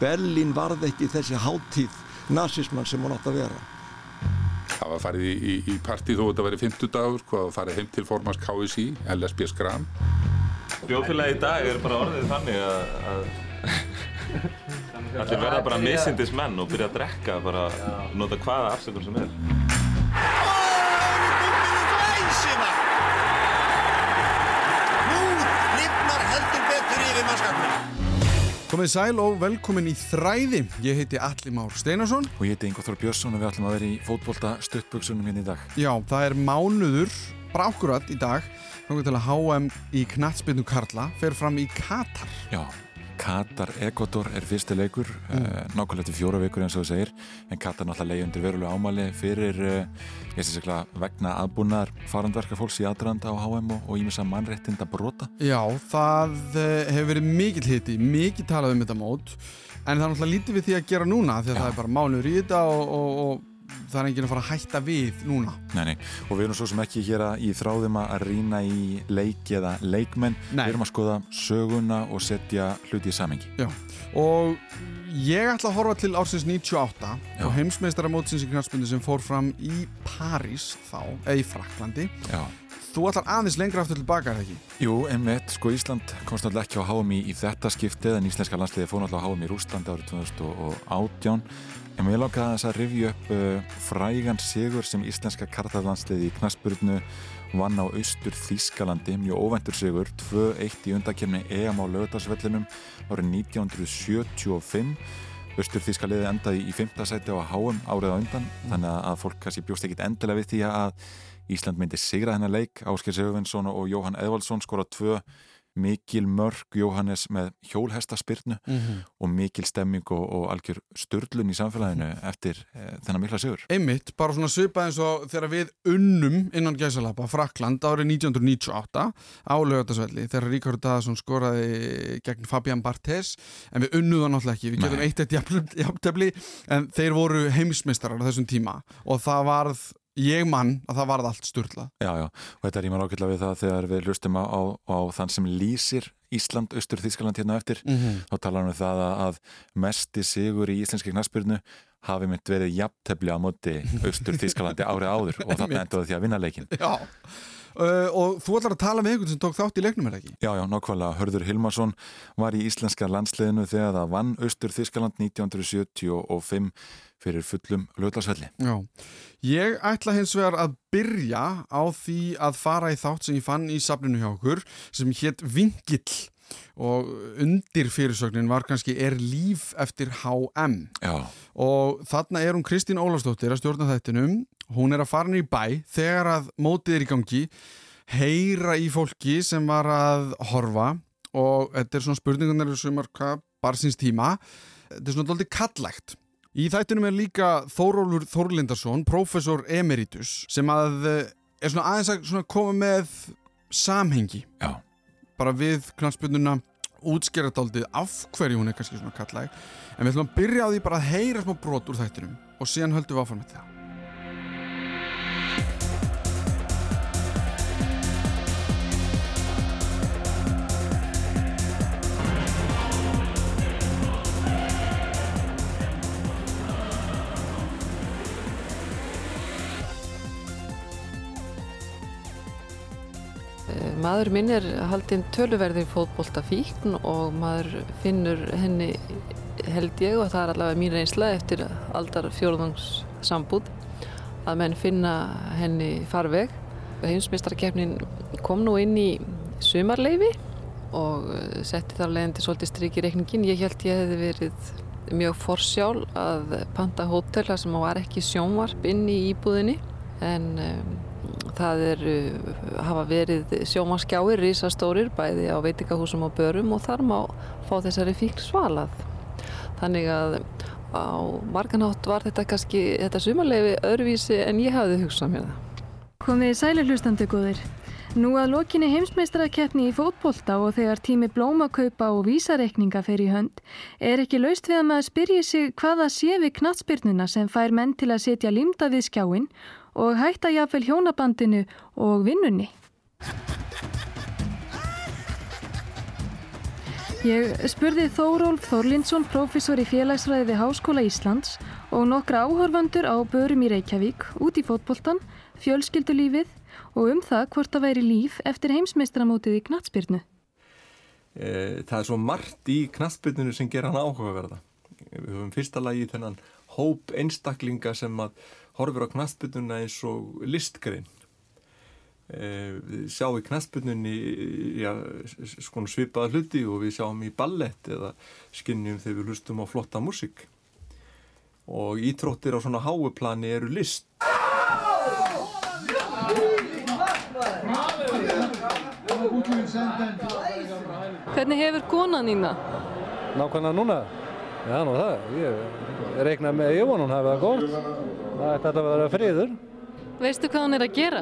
Berlín varð ekki þessi háttíð nazismann sem hún átt að vera. Það var farið í, í, í partí þó að þetta væri 50 dagur, hvað var farið heim til formans KSI, LSB Skram. Bjóðfélagi í dag er bara orðið þannig að, að allir verða bara misindis menn og byrja að drekka bara, nota hvaða afsökun sem er. Komið sæl og velkomin í Þræði. Ég heiti Alli Már Steinarsson. Og ég heiti Ingo Þór Björnsson og við ætlum að vera í fótbolta stuttbuksunum hérna í dag. Já, það er mánuður, bara ákkurat í dag, þá til að HM í knatsbyrnu Karla fer fram í Katar. Já, Katar Ekvator er fyrsti leikur, mm. uh, nákvæmlega til fjóra vikur eins og þú segir, en Katar náttúrulega leiði undir verulega ámali fyrir, uh, ég sé sérkla, vegna aðbúnaðar farandverka fólks í aðranda á HM og ímessa mannréttinda brota. Já, það uh, hefur verið mikill hiti, mikill talað um þetta mót, en það er náttúrulega lítið við því að gera núna, því að Já. það er bara mánuður í þetta og, og, og það er enginn að fara að hætta við núna. Nei, nei, og við erum svo sem ekki hér að í þráðum að rýna í leiki eða leikmenn, nei. við erum að skoða söguna og setja hluti í samengi Já, og ég ætla að horfa til ársins 98 Já. og heimsmeistara mótsins í knarspunni sem fór fram í París þá, eða í Fraklandi Já. Þú ætlar aðeins lengra aftur tilbaka, er það ekki? Jú, einmitt, sko Ísland komst náttúrulega ekki á HM í þetta skiptið en Íslenska landsliði fór náttúrulega á HM í Rúslandi árið 2018 En mér langaði þess að rifja upp uh, frægan sigur sem íslenska kartalandsliði í Knarsburnu vann á austur Þískalandi, mjög óvæntur sigur, 2-1 í undakefni EM á lögdagsvellinum árið 1975. Östur Þískaliði endaði í 5. sæti á HM árið á undan, þannig að fólk kannski bjóst ekkit endilega við því að Ísland myndi sigra hennar leik. Ásker Sigurvinsson og Jóhann Edvaldsson skora 2 mikil mörg Jóhannes með hjólhestaspyrnu mm -hmm. og mikil stemming og, og algjör störlun í samfélaginu eftir e, þennan mikla sigur. Einmitt, bara svona svipað eins og þegar við unnum innan gæsalapa Frakland árið 1998 á lögatarsvelli þegar Ríkard Daðarsson skoraði gegn Fabian Barthez en við unnum það náttúrulega ekki, við getum eitt eitt jafntefni en þeir voru heimsmeistarar á þessum tíma og það varð ég mann að það varð allt sturla. Já, já, og þetta ég maður ákvelda við það þegar við lustum á, á, á þann sem lýsir Ísland, Östur, Þískaland hérna eftir. Mm -hmm. þá talar hann um það að mesti sigur í íslenski knastbyrnu hafi mynd verið jafntefni á móti Östur, Þískalandi árið áður. Og þarna endaði því að vinna leikin Já Uh, og þú ætlar að tala með einhvern sem tók þátt í leiknum, er það ekki? Já, já, nokkvæmlega. Hörður Hilmarsson var í íslenska landsliðinu þegar það vann Östur Þískaland 1975 fyrir fullum löglagsvelli. Já, ég ætla hins vegar að byrja á því að fara í þátt sem ég fann í safninu hjá okkur sem hétt Vingill og undir fyrirsögnin var kannski Er líf eftir HM Já. og þarna er hún Kristín Ólafsdóttir að stjórna þettinum hún er að fara henni í bæ þegar að mótið er í gangi heyra í fólki sem var að horfa og þetta er svona spurningunar sem er hvað barsins tíma þetta er svona doldið kallægt Í þættunum er líka Þórólur Þórlindarsson, professor emeritus, sem að eh, er svona aðeins að svona koma með samhengi. Já. Bara við knallspönduna útskjærataldið af hverju hún er kannski svona kallæg. En við ætlum að byrja á því bara að heyra smá brot úr þættunum og síðan höldum við áfram með það. Maður minn er haldinn töluverði fótbolta fíkn og maður finnur henni held ég og það er allavega mín reynsla eftir aldar fjóruðangs sambúð að menn finna henni farveg. Heimsmeistarkeppnin kom nú inn í sumarleifi og setti þar leiðandi svolítið stryk í reikningin. Ég held ég hefði verið mjög forsjál að panta hótel sem var ekki sjónvarp inn í íbúðinni en um, það er, hafa verið sjómaskjáir, risastórir, bæði á veitingahúsum og börum og þar má fá þessari fíkn svalað. Þannig að á marganátt var þetta kannski, þetta sumarleifi öðruvísi en ég hafði hugsað mér það. Komið sælir hlustandi góðir. Nú að lokinni heimsmeistarakeppni í fótbolta og þegar tími blómakaupa og vísareikninga fer í hönd, er ekki laust við að maður spyrja sig hvaða sé við knatsbyrnuna sem fær menn til að setja limda við skjáin og hætta jáfnvel hjónabandinu og vinnunni. Ég spurði Þórólf Þorlindsson, professor í félagsræði við Háskóla Íslands og nokkra áhörfandur á börum í Reykjavík út í fótboltan, fjölskyldulífið og um það hvort það væri líf eftir heimsmeistramótið í knatsbyrnu. Eh, það er svo margt í knatsbyrnunu sem ger hann áhugaverða. Við höfum fyrsta lagi þennan hóp einstaklinga sem að horfur á knatsbyrnuna eins og listgrein Eh, við sjáum í knastbyrnunni ja, svipaða hluti og við sjáum í ballett eða skinnjum þegar við hlustum á flotta músík og ítróttir á svona háuplani eru list Hvernig hefur konan ína? Nákvæmlega núna? Já, nú það. Ég reikna með ég vona hún hafi það gótt. Það ætti að vera friður. Veistu hvað hann er að gera?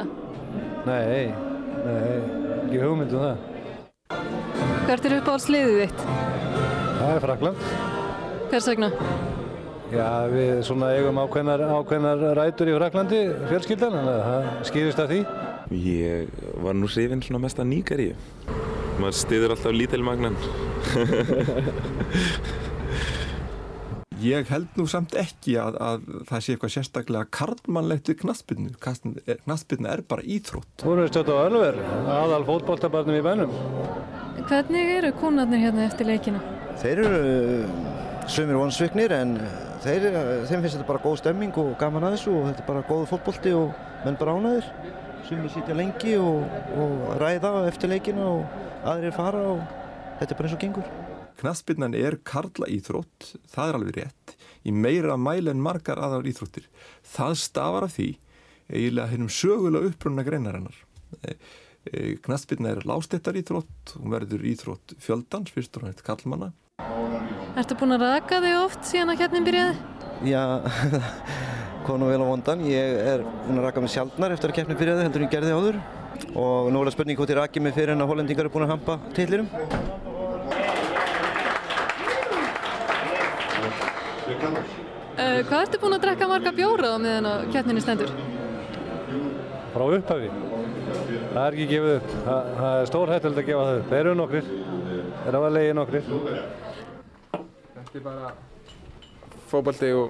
Nei, nei, ekki hugmynd um það. Hvert er uppáhaldsliðið þitt? Það er Frakland. Hvers vegna? Já, við svona eigum ákveðnar, ákveðnar rætur í Fraklandi, fjölskyldan, en það skýrist af því. Ég var nú hrifinn svona mest að nýgaríu. Maður stiður alltaf lítilmagnan. Ég held nú samt ekki að, að það sé eitthvað sérstaklega karlmannlegt við knastbyrnu. Knastbyrnu er bara íþrótt. Þú erum stöðt á Ölver, aðal fótballtabarnum í bænum. Hvernig eru konarnir hérna eftir leikina? Þeir eru uh, sömur vonsviknir en þeir, þeim finnst þetta bara góð stemming og gaman að þessu og þetta er bara góð fótballti og menn bara ánaðir. Sumir sitja lengi og, og ræða eftir leikina og aðrir fara og þetta er bara eins og gengur. Knastbyrnan er karla íþrótt, það er alveg rétt, í meira mæli en margar aðrar íþróttir. Það stafar af því eiginlega hennum sögulega upprunna greinarinnar. E, e, Knastbyrna er lástættar íþrótt, hún verður íþrótt fjöldans, fyrst og nætt kallmanna. Ertu búinn að raka þig oft síðan að kjarnin byrjaði? Já, konu vel á vondan. Ég er búinn að raka mig sjálfnar eftir að keppnin byrjaði heldur en ég gerði áður og nú er það spurning hvort ég raki mig fyrir en að hollendingar er búin að hampa tillirum. Uh, hvað ertu búinn að drekka marga bjóra á meðan að kjarninni stendur? Frá upphafi. Það er ekki gefið upp. Það, það er stór hættild að gefa það upp. Þeir eru nokkrir. Þeir eru að leiði nokkrir. Þetta er bara fókbalti og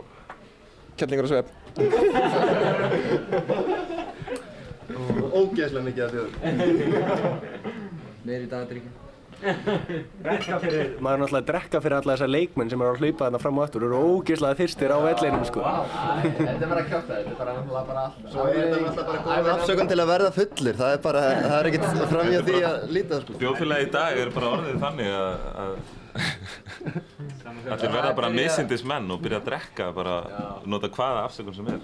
kjallingur og svepp. Ógeðslega mikið að bjóða. Meiri dagdrykja. Fyrir, maður er náttúrulega að drekka fyrir alla þessa leikmenn sem eru að hlaupa þarna fram og aftur og eru ógeðslega þyrstir á vellinum sko. Þetta er bara að kjáta, þetta er bara náttúrulega bara allt. Svo er þetta náttúrulega bara góð afsökun til að verða fullir, það er bara, það er ekkert fram í að því að líta það sko. Þjóðfélagi í dag er bara orðið þannig að, að allir verða bara misindis menn og byrja að drekka bara, nota hvaða afsökun sem er.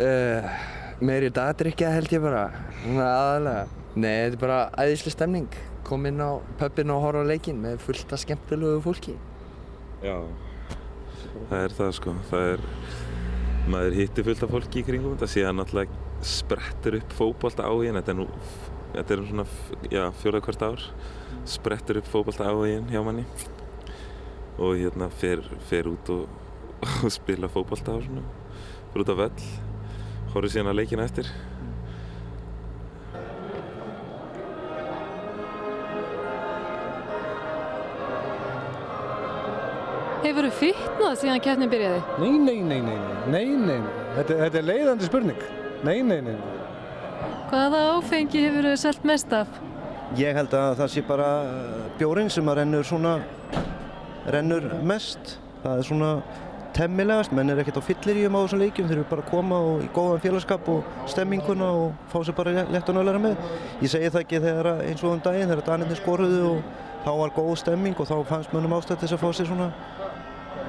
Uh, meiri dagdrykja held ég bara, aðalega. Nei, þetta er bara æðislega stemning. Kom inn á pubin og horfa á leikinn með fullt af skemmtilegu fólki. Já, það er það sko. Það er, maður hittir fullt af fólki í kringum þetta, síðan náttúrulega sprettur upp fókbalta á hérna. Þetta er nú, þetta er svona, já, fjóða hvert ár. Sprettur upp fókbalta á hérna hjá manni og hérna fer, fer út og, og spila fókbalta á svona. Fer út á völl, horfður síðan að leikina eftir. Hefur þú fitnað síðan kjarnin byrjaði? Nei, nei, nei, nei, nei, nei, nei. Þetta, þetta er leiðandi spurning. Nei, nei, nei. Hvaða áfengi hefur þú selt mest af? Ég held að það sé bara bjórin sem að rennur svona, rennur mest. Það er svona temmilegast, menn er ekkert á fylliríum á þessum leikjum, þeir eru bara að koma og, í góðan félagskap og stemminguna og fá sér bara lett og nálega með. Ég segi það ekki þegar eins og um daginn, þegar Danirni skoruðu og þá var góð stemming og þá fannst mönnum ástætt þess að fá sér svona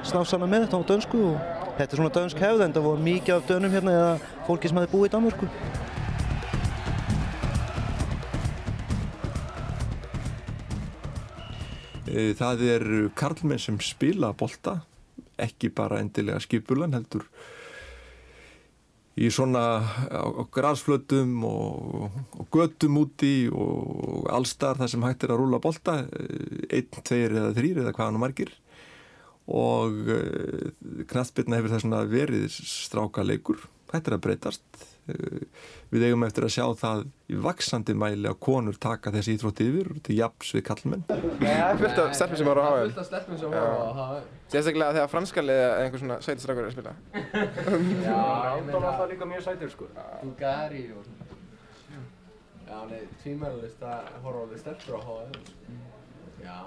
snáfsana með þetta á dönsku og þetta er svona dönsk hefð en það voru mikið af dönum hérna eða fólki sem hefði búið í Danmörku. Það er karlmenn sem spila bolta, ekki bara endilega skipulan heldur í svona á, á græsflötum og, og götum úti og allstar þar sem hægt er að rúla bolta, einn, tveir eða þrýr eða hvaðan og margir. Og uh, knastbyrna hefur það svona verið stráka leikur, þetta er að breytast. Eh, við eigum eftir að sjá það í vaksandi mæli að konur taka þessi íþrótt yfir til japs við kallmenn. Nei, það er fullt af stelpum sem voru á HM. Fullt af stelpum sem voru á HM. Sérstaklega þegar franskalið eða einhver svona sætistrakkur er að spila. Já, Rondon var það líka mjög sætur sko. Bulgari og svona. Já, nei, tvímælist að horfa á því stelpur á HM. Já.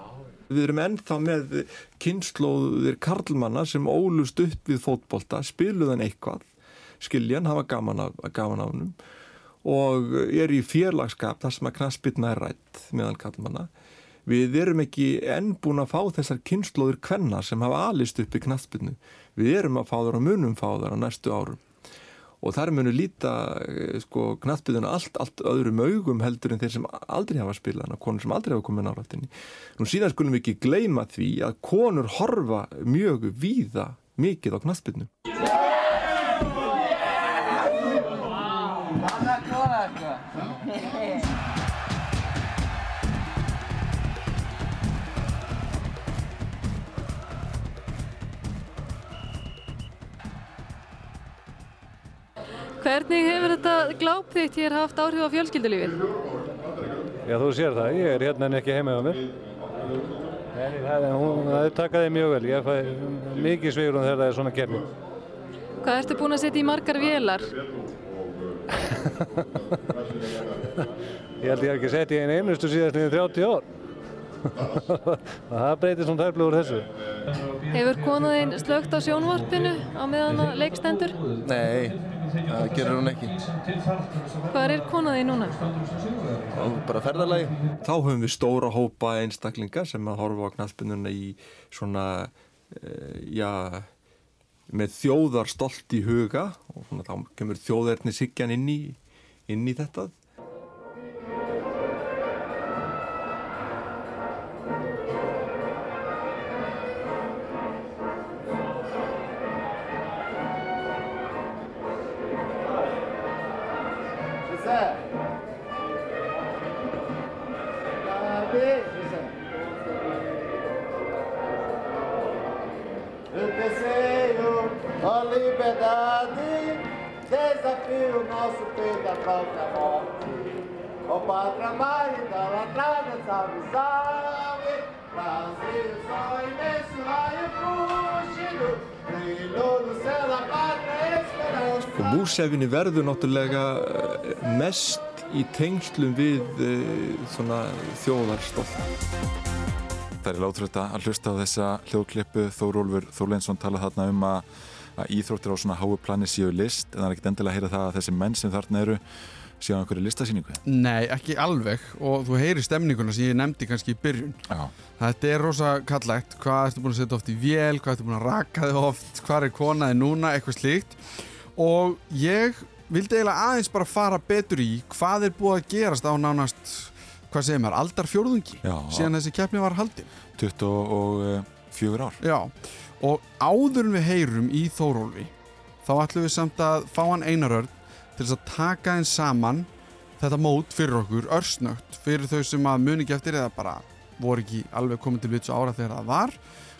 Við erum ennþá með kynnslóðir karlmanna sem ólust upp við fótbolta, spiluðan eitthvað skiljan, hafa gaman af, gaman af hennum og er í fjarlagskap þar sem að knaspitna er rætt meðan kallmanna. Við erum ekki enn búin að fá þessar kynnslóður kvenna sem hafa alist upp í knaspitnu. Við erum að fá þar og munum fá þar á næstu árum. Og þar munum líta sko, knaspituna allt, allt öðrum augum heldur en þeir sem aldrei hafa spilað og konur sem aldrei hafa komið nárættinni. Nú síðan skulum við ekki gleyma því að konur horfa mjög víða mikið á knaspitnu. Hvernig hefur þetta gláp þitt hér haft áhrif á fjölskyldulífið? Já, þú sér það. Ég er hérna en ekki heima á mér. En það, hún, það takaði mjög vel. Ég fæ mikið sveigurum þegar það er svona kemni. Hvað ertu búin að setja í margar vélar? Ég held ég hef ekki sett í einu einustu síðast niður 30 ár. það breytir svona tæflu úr þessu. Hefur konaðinn slögt á sjónvarpinu á meðan að leikstendur? Nei, það gerur hún ekki. Hvað er konaðinn núna? Bara ferðarlagi. Þá höfum við stóra hópa einstaklinga sem að horfa á knallspinnuna í svona, uh, já, með þjóðar stolt í huga og svona, þá kemur þjóðarni Siggjan inn í, inn í þetta. Desafio nosso peito a própria morte. Ó pátria amada, idolatrada, salve, salve. Brasil, só imenso raio fúgido, brilhou no céu da pátria esperança. Og músefini verður náttúrulega eh, mest í tengslum við uh, svona þjóðarstolt. Það er látrútt að hlusta á þessa hljóðklippu Þórólfur Þórleinsson tala þarna um að, að íþróttir á svona háu plani séu list en það er ekkert endilega að heyra það að þessi menn sem þarna eru séu á einhverju listasýningu? Nei, ekki alveg. Og þú heyri stemninguna sem ég nefndi kannski í byrjun. Já. Þetta er rosa kallægt hvað ertu búin að setja oft í vél, hvað ertu búin að raka þig oft? Hvað er konaði núna, eitthvað slíkt. Og ég vildi eiginlega aðeins bara fara betur í hvað er búið að gerast á nánast hvað segir maður, aldar fjórðungi Já. síðan þessi keppni var haldin. 24 ár. Já, og áður en við heyrum í Þórólfi þá ætlum við samt að fá hann einarörn til þess að taka einn saman þetta mót fyrir okkur örsnögt fyrir þau sem að muni ekki eftir eða bara voru ekki alveg komið til vitsu ára þegar það var.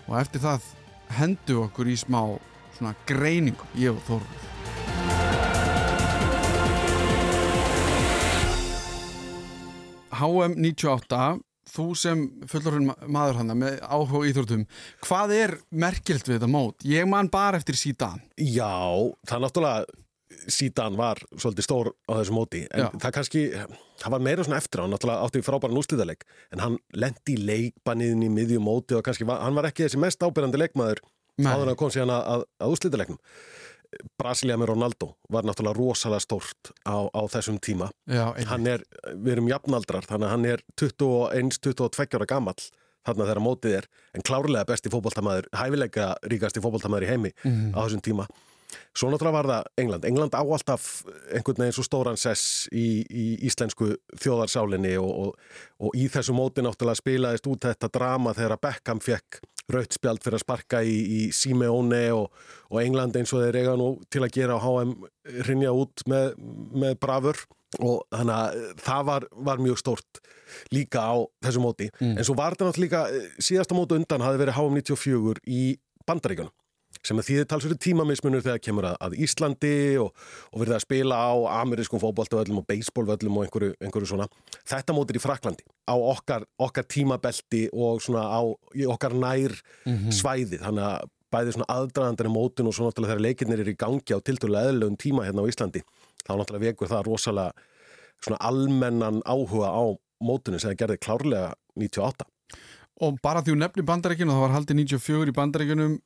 Og eftir það hendu okkur í smá svona greiningu, ég og Þórólfi HM 98 þú sem fullorinn maður hann með áhuga íþróttum hvað er merkjöld við þetta mót? Ég man bara eftir síðan Já, það náttúrulega síðan var svolítið stór á þessu móti en Já. það kannski, það var meira svona eftir á hann náttúrulega átti frábæran úrslíðaleg en hann lendi í leikbanniðin í miðjum móti og kannski, var, hann var ekki þessi mest ábyrjandi leikmaður áður en hann kom síðan að, að, úrslíðalegnum Brasilia með Ronaldo var náttúrulega rosalega stórt á, á þessum tíma. Já, er, við erum jafnaldrar þannig að hann er 21-22 ára gamall þarna þegar mótið er en klárlega besti fótboltamaður, hæfileika ríkasti fótboltamaður í heimi Mhm. á þessum tíma Svo náttúrulega var það England. England á alltaf einhvern veginn svo stóran sess í, í íslensku þjóðarsálinni og, og, og í þessu móti náttúrulega spilaðist út þetta drama þegar Beckham fekk raut spjald fyrir að sparka í, í Simeone og, og England eins og þeir eiga nú til að gera á HM rinja út með, með bravur og þannig að það var, var mjög stórt líka á þessu móti. En svo var þetta náttúrulega líka síðasta móti undan hafi verið HM 94 í Bandaríkunum sem að þýðir talsverðu tímamismunur þegar kemur að, að Íslandi og, og verið að spila á amerískum fótboltavöllum og beisbólvöllum og einhverju, einhverju svona. Þetta mótir í Fraklandi á okkar, okkar tímabelti og svona á okkar nær Mhm. svæði þannig að bæði svona aðdraðandari mótin og svo náttúrulega þegar leikirnir eru í gangi á tildulega eðlögum tíma hérna á Íslandi þá náttúrulega vekur það rosalega svona almennan áhuga á mótinu sem það gerði klárlega 98 og bara því hún nefnir bandaríkinu það var haldið 94 í bandaríkinum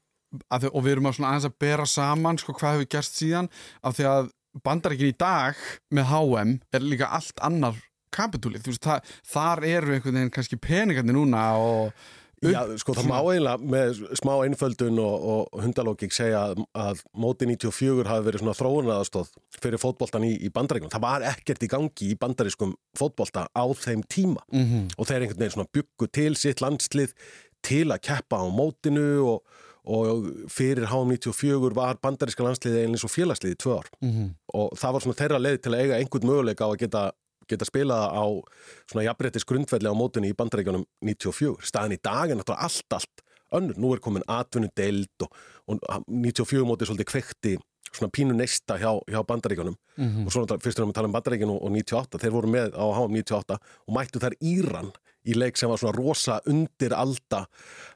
að, og við erum að svona aðeins að bera saman sko, hvað hefur gerst síðan af því að bandaríkin í dag með HM er líka allt annar kapitúlið, þú veist, það, þar eru einhvern veginn kannski peningarnir núna og Já, sko það má eiginlega með smá einföldun og, og hundalógik segja að, að móti 94 hafi verið svona þróunaraðstóð fyrir fótboltan í, í bandaríkunum. Það var ekkert í gangi í bandarískum fótbolta á þeim tíma Mhm. og þeir einhvern veginn svona byggu til sitt landslið til að keppa á mótinu og, og fyrir HM94 var bandaríska landsliði eins og félagsliði tvö ár Mhm. og það var svona þeirra leið til að eiga einhvern möguleika á að geta geta spilað á svona jafnréttis grundvelli á mótunni í bandaríkjunum 94. Staðin í dag er náttúrulega allt, allt önnur. Nú er komin atvinnudeild og, og 94 mótið svolítið kvekti svona pínu neista hjá, hjá bandaríkjunum Mhm. og svo náttúrulega fyrst erum við að tala um bandaríkjunum og 98. Þeir voru með á HM 98 og mættu þær Íran í leik sem var svona rosa undir alda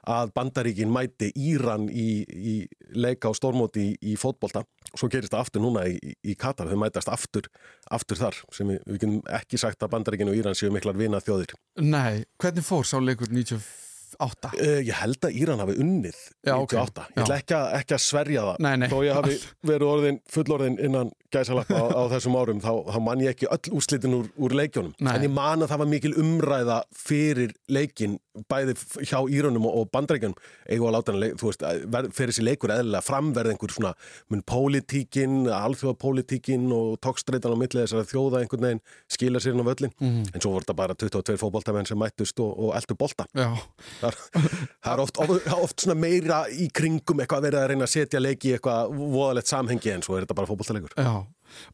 að bandaríkin mæti Íran í, í leika á stórmóti í, í fótbolta og svo gerist það aftur núna í, í- Katar, þau mætast aftur, aftur þar sem við, við getum ekki sagt að bandaríkin og Íran séu miklar vina þjóðir. Nei, hvernig fór sá leikur 98? Uh, ég held að Íran hafi unnið Já, ok. 98, ég ætla ekki, ekki að sverja það Nei, nei. þó ég hafi verið orðin, fullorðin innan gæsalappa á, á þessum árum þá, þá man ég ekki öll úrslitin úr, úr leikjónum Nei. en ég man að það var mikil umræða fyrir leikin bæði hjá Írunum og, og bandrækjunum eigu að láta hann, leik- þú veist, fyrir þessi leikur eðlilega framverð einhver svona mun pólitíkin, alþjóðapólitíkin og tókstreitan á milli þessara þjóða einhvern veginn skila sér inn á völlin Mhm. en svo voru þetta bara 22 fótboltamenn sem mættust og, og eldu bolta Já. Það það er oft, oft, oft meira í kringum eitthvað verið að reyna að setja leiki í eitthvað voðalegt samhengi en svo er þetta bara fótboltalegur. Já,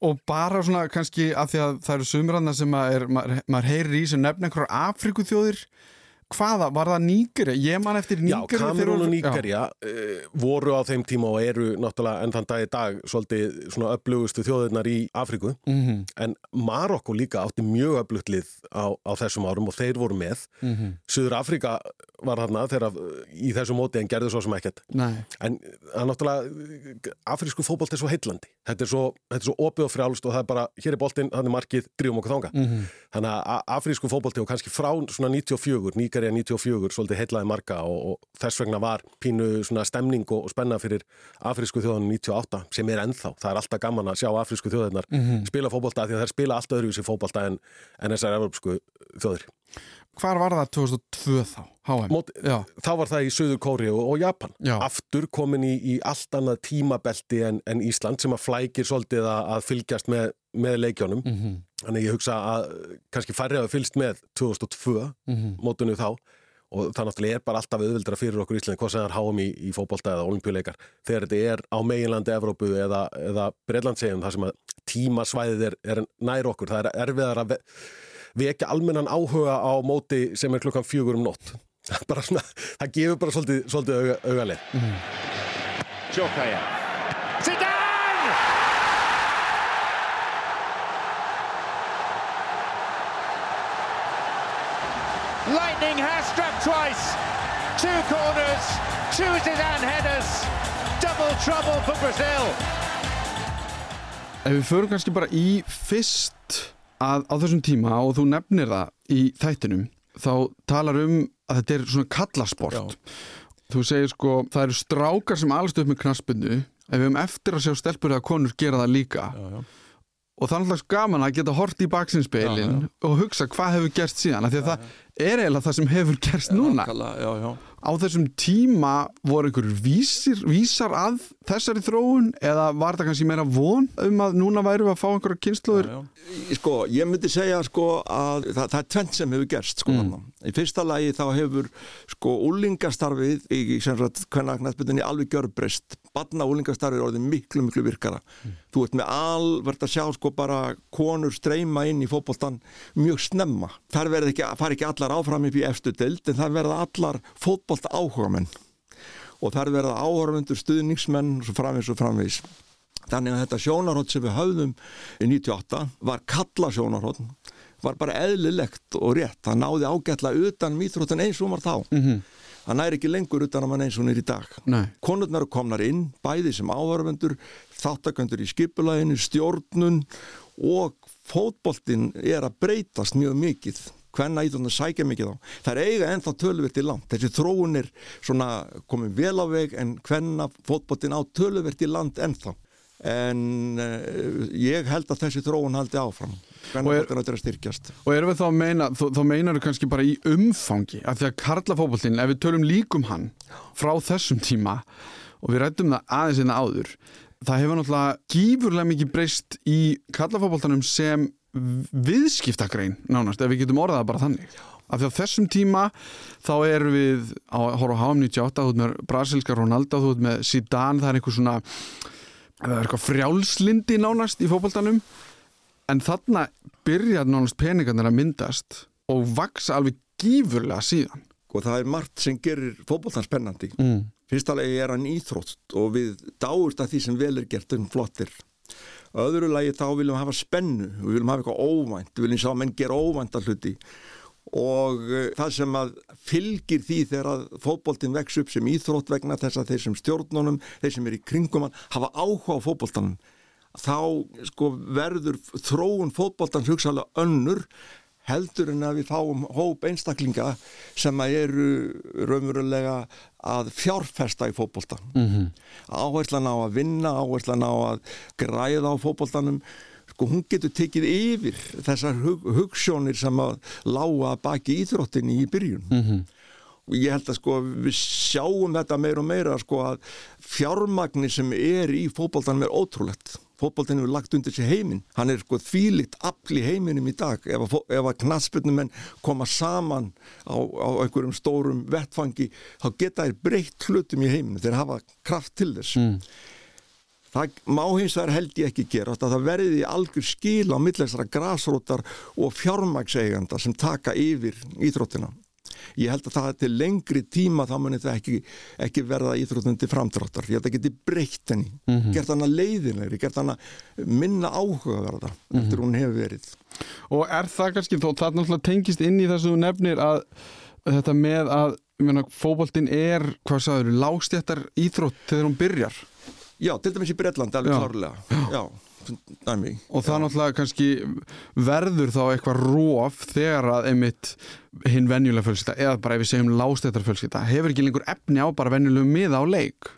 og bara svona kannski að því að það eru sumranna sem að maður, maður heyrir í sem nefna einhverjar Afrikuþjóðir hvaða, var það Nígeri? Ég man eftir Já, Nígeri Kamerún og Nígerja uh, voru á þeim tíma og eru náttúrulega enn þann dag í dag svolítið svona öflugustu þjóðirnar í Afriku Mhm. en Marokko líka átti mjög öflugt lið á, á þessum árum og þeir voru með Mhm. Suður Afrika var þarna þegar í þessu móti en gerðu svo sem ekkert Nei. en það er náttúrulega afrísku fótbolt er svo heillandi þetta er svo, þetta er svo opið og frjálst og það er bara hér er boltinn, hann er markið, drýjum okkur þanga Mhm. þannig að afrísku fótbolti og kannski frá svona 94, Níkarja 94 svolítið heillaði marga og, og þess vegna var pínu svona stemning og, og spenna fyrir afrísku þjóðanum 98 sem er ennþá, það er alltaf gaman að sjá afrísku þjóðirnar Mhm. spila fótbolta því að þær spila alltaf öðruvísi fótbolta en, en þessar evropsku þjóðir Hvar var það 2002 þá? HM? Mót, þá var það í Suður Kóri og, og Japan Já. aftur komin í, í allt annað tímabelti en, en Ísland sem að flækir svolítið að, að fylgjast með, með leikjónum Mhm. þannig ég hugsa að kannski færri hafa fylgst með 2002 Mhm. mótunu þá og það náttúrulega er bara alltaf auðvildra fyrir okkur Íslandi hvað sem það er háum í, í fótbolta eða olimpíuleikar þegar þetta er á meginlandi Evrópu eða, eða Breitlandsegjum þar sem að tímasvæðið er, er nær okkur það er erfiðar að vekja almennan áhuga á móti sem er klukkan fjögur um nótt bara svona, það gefur bara svolítið, svolítið auga, augalið Jokaya. Zidane! Lightning has struck twice. Two corners, two Zidane headers. Double trouble for Brazil. Ef við förum kannski bara í fyrst að á þessum tíma og þú nefnir það í þættinum þá talar um að þetta er svona kallasport þú segir sko það eru strákar sem alast upp með knaspinu ef við höfum eftir að sjá stelpur eða konur gera það líka. Já, já. Og það er alltaf gaman að geta hort í baksinspilin og hugsa hvað hefur gerst síðan því að það er eiginlega það sem hefur gerst núna. já, já. á þessum tíma voru einhverjur vísir, vísar að þessari þróun eða var það kannski meira von um að núna væru að fá einhverja kynsluður Sko, ég myndi segja sko að það, það er tvent sem hefur gerst sko mm. Í fyrsta lagi þá hefur sko úlingastarfið í sem sagt kvennaknættbytunni alveg gjörbreyst Badna úlingastarfið er orðið miklu, miklu virkara. Þú ert með alvert að sjá sko bara konur streyma inn í fótboltan mjög snemma. Þar verður ekki, ekki allar áfram upp í efstu dild en þar verða allar fótbolt áhuga menn og þar verða áhörfundur stuðningsmenn og svo framvegis og framvegis. Þannig að þetta sjónarhótt sem við höfðum í 98 var kalla sjónarhótt var bara eðlilegt og rétt. Það náði ágætla utan mýþróttin eins og var þá. Mm -hmm. Það næri ekki lengur utan að mann eins og hún er í dag. Nei. konurnar komnar inn, bæði sem áhörfundur þáttakandur í skipulæginu stjórnun og fótboltinn er að breytast mjög mikið. Hvenna íþjóðan sækja mikið á. Það er eiga ennþá tölverti land. Þessi þróun er svona komið vel á veg en hvenna fótboltinn á tölverti land ennþá. En uh, ég held að þessi þróun haldi áfram hvenna er, fótboltinn áttur að styrkjast. Og erum við þá að meina þá, þá meinar við kannski bara í umfangi af því að karlafótboltinn, ef við tölum líkum hann frá þessum tíma og við rættum það aðeins einna áður það hefur náttúrulega gífurlega mikið breyst í karlafótboltanum sem viðskiptagrein nánast, ef við getum orðað bara þannig. Af því á þessum tíma þá erum við á horfa HM 98 þú ert með brasilska Ronaldo, þú ert með Zidane, það er eitthvað svona það er eitthvað frjálslindi nánast í fókbaltanum en þarna byrjar nánast peningarnir að myndast og vaksa alveg gífurlega síðan. Og það er margt sem gerir fókbaltan spennandi. Mm. fyrstalegi er hann íþrótt og við dáust að því sem vel er gert um flottir. Öðru lagi þá viljum við hafa spennu við viljum hafa eitthvað óvænt, við viljum að menn gera óvænta hluti. Og uh, það sem að fylgir því þegar að fótboltin vex upp sem íþrótt vegna þess að þeir sem stjórnunum þeir sem er í kringum hann hafa áhuga á fótboltanum þá sko verður þróun fótboltans hugsaðlega önnur heldur en að við fáum hóp einstaklinga sem að eru raunverulega að fjárfesta í fótbolta mm -hmm. áherslan á að vinna, áherslan á að græða á fótboltanum sko hún getur tekið yfir þessar hug, hugssjónir sem að lága baki íþróttinni í byrjun mm -hmm. og ég held að sko við sjáum þetta meira og meira sko að fjármagnir sem er í fótboltanum er ótrúlegt fótboltinu er lagt undir sér heiminn. Hann er sko þvílitt afli heiminum í dag. Ef að, ef að knatsbyrnumenn koma saman á, á einhverjum stórum vettfangi þá geta þær breytt hlutum í heiminu þeir hafa kraft til þess. Mm. það má hins vegar held ég ekki gera það verði algjör skil á millesra grásrótar og fjármagseiganda sem taka yfir íþróttina ég held að það til lengri tíma þá munir það ekki, ekki verða íþrótundi framdráttar, ég held að það geti breytt henni. Mm -hmm. gert hana leiðinlegri, gert hana minna áhugaverða mm -hmm. eftir hún hefur verið. Og er það kannski þó það náttúrulega tengist inn í þessu nefnir að þetta með að fókbóltinn er, hvað sagður, lágstjættar íþrótt þegar hún byrjar? Já, til dæmis í Breitlandi alveg klárlega. Já, dæmi Og það náttúrulega kannski verður þá eitthvað róf þegar að einmitt hinn venjulega fjölskylda eða bara ef við segjum lástættar fjölskylda hefur ekki lengur efni á bara venjulegum miða á leik?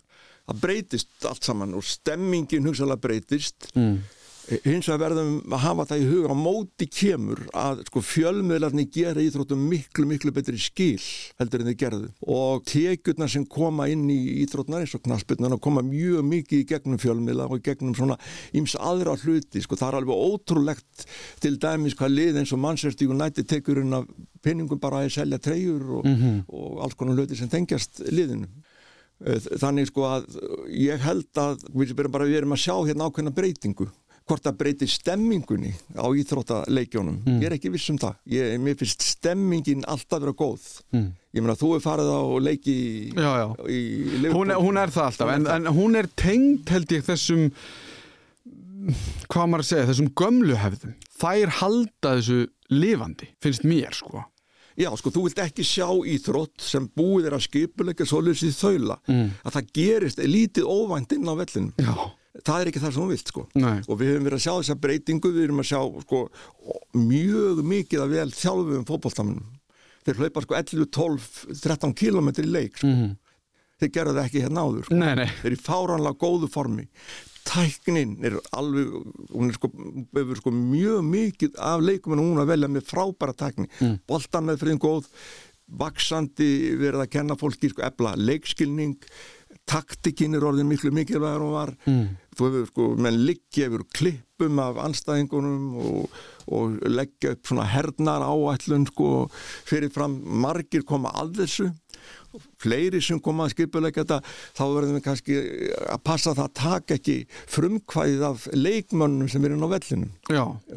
Það breytist allt saman og stemmingin hugsalega breytist. Mm. Hins vegar verðum að hafa það í huga á móti kemur að sko fjölmiðlarni gera íþróttum miklu miklu betri skil heldur en þið gerðu. Og tekjurnar sem koma inn í íþróttnar eins og knaspirnar koma mjög mikið í gegnum fjölmiðla og í gegnum svona íms aðra hluti sko. Það er alveg ótrúlegt til dæmis hvað lið eins og Manchester United tekurinn af pinningum bara að selja treyjur og, mm -hmm. og alls konar hluti sem tengjast liðinu. Þannig sko að ég held að við erum bara við erum að sjá hérna ákveðna breytingu hvort það breytir stemmingunni á íþróttaleikjónum Mm. ég er ekki viss um það ég, mér finnst stemmingin alltaf vera góð Mm. ég meina þú er farið á leiki í, Já, já. í hún, er- hún er það alltaf en, en hún er tengd held ég þessum hvað maður að segja, þessum gömlu hefðum þær halda þessu lifandi finnst mér sko Já, sko, þú vilt ekki sjá íþrótt sem búið er að skipuleika svoleiðis í þaula Mm. að það gerist lítið óvænt inn á vellinu Já. Það er ekki það sem þú vilt sko Nei. og við höfum verið að sjá þessa breytingu við erum að sjá sko mjög mikið að vel þjálfum fótballtamunum þeir hlaupa sko 11, 12, 13 km í leik sko. Mhm. þeir gerðu það ekki hérna áður sko. Nei, nei. þeir eru í fáránlega góðu formi tæknin er alveg hún er sko, hefur sko mjög mikið af leikum en hún að velja með frábæra tækni Mm. boltan með friðin góð vaksandi verið að kenna fólki sko efla leikskilning taktikinn er orðin miklu mikilvægur og var. Mm. þú hefur sko, menn liggja yfir klippum af anstæðingunum og, og leggja upp svona hernar áætlun sko fyrir fram margir koma að þessu fleiri sem koma að skipuleika þetta þá verðum við kannski að passa það að taka ekki frumkvæðið af leikmönnum sem er inn á vellinum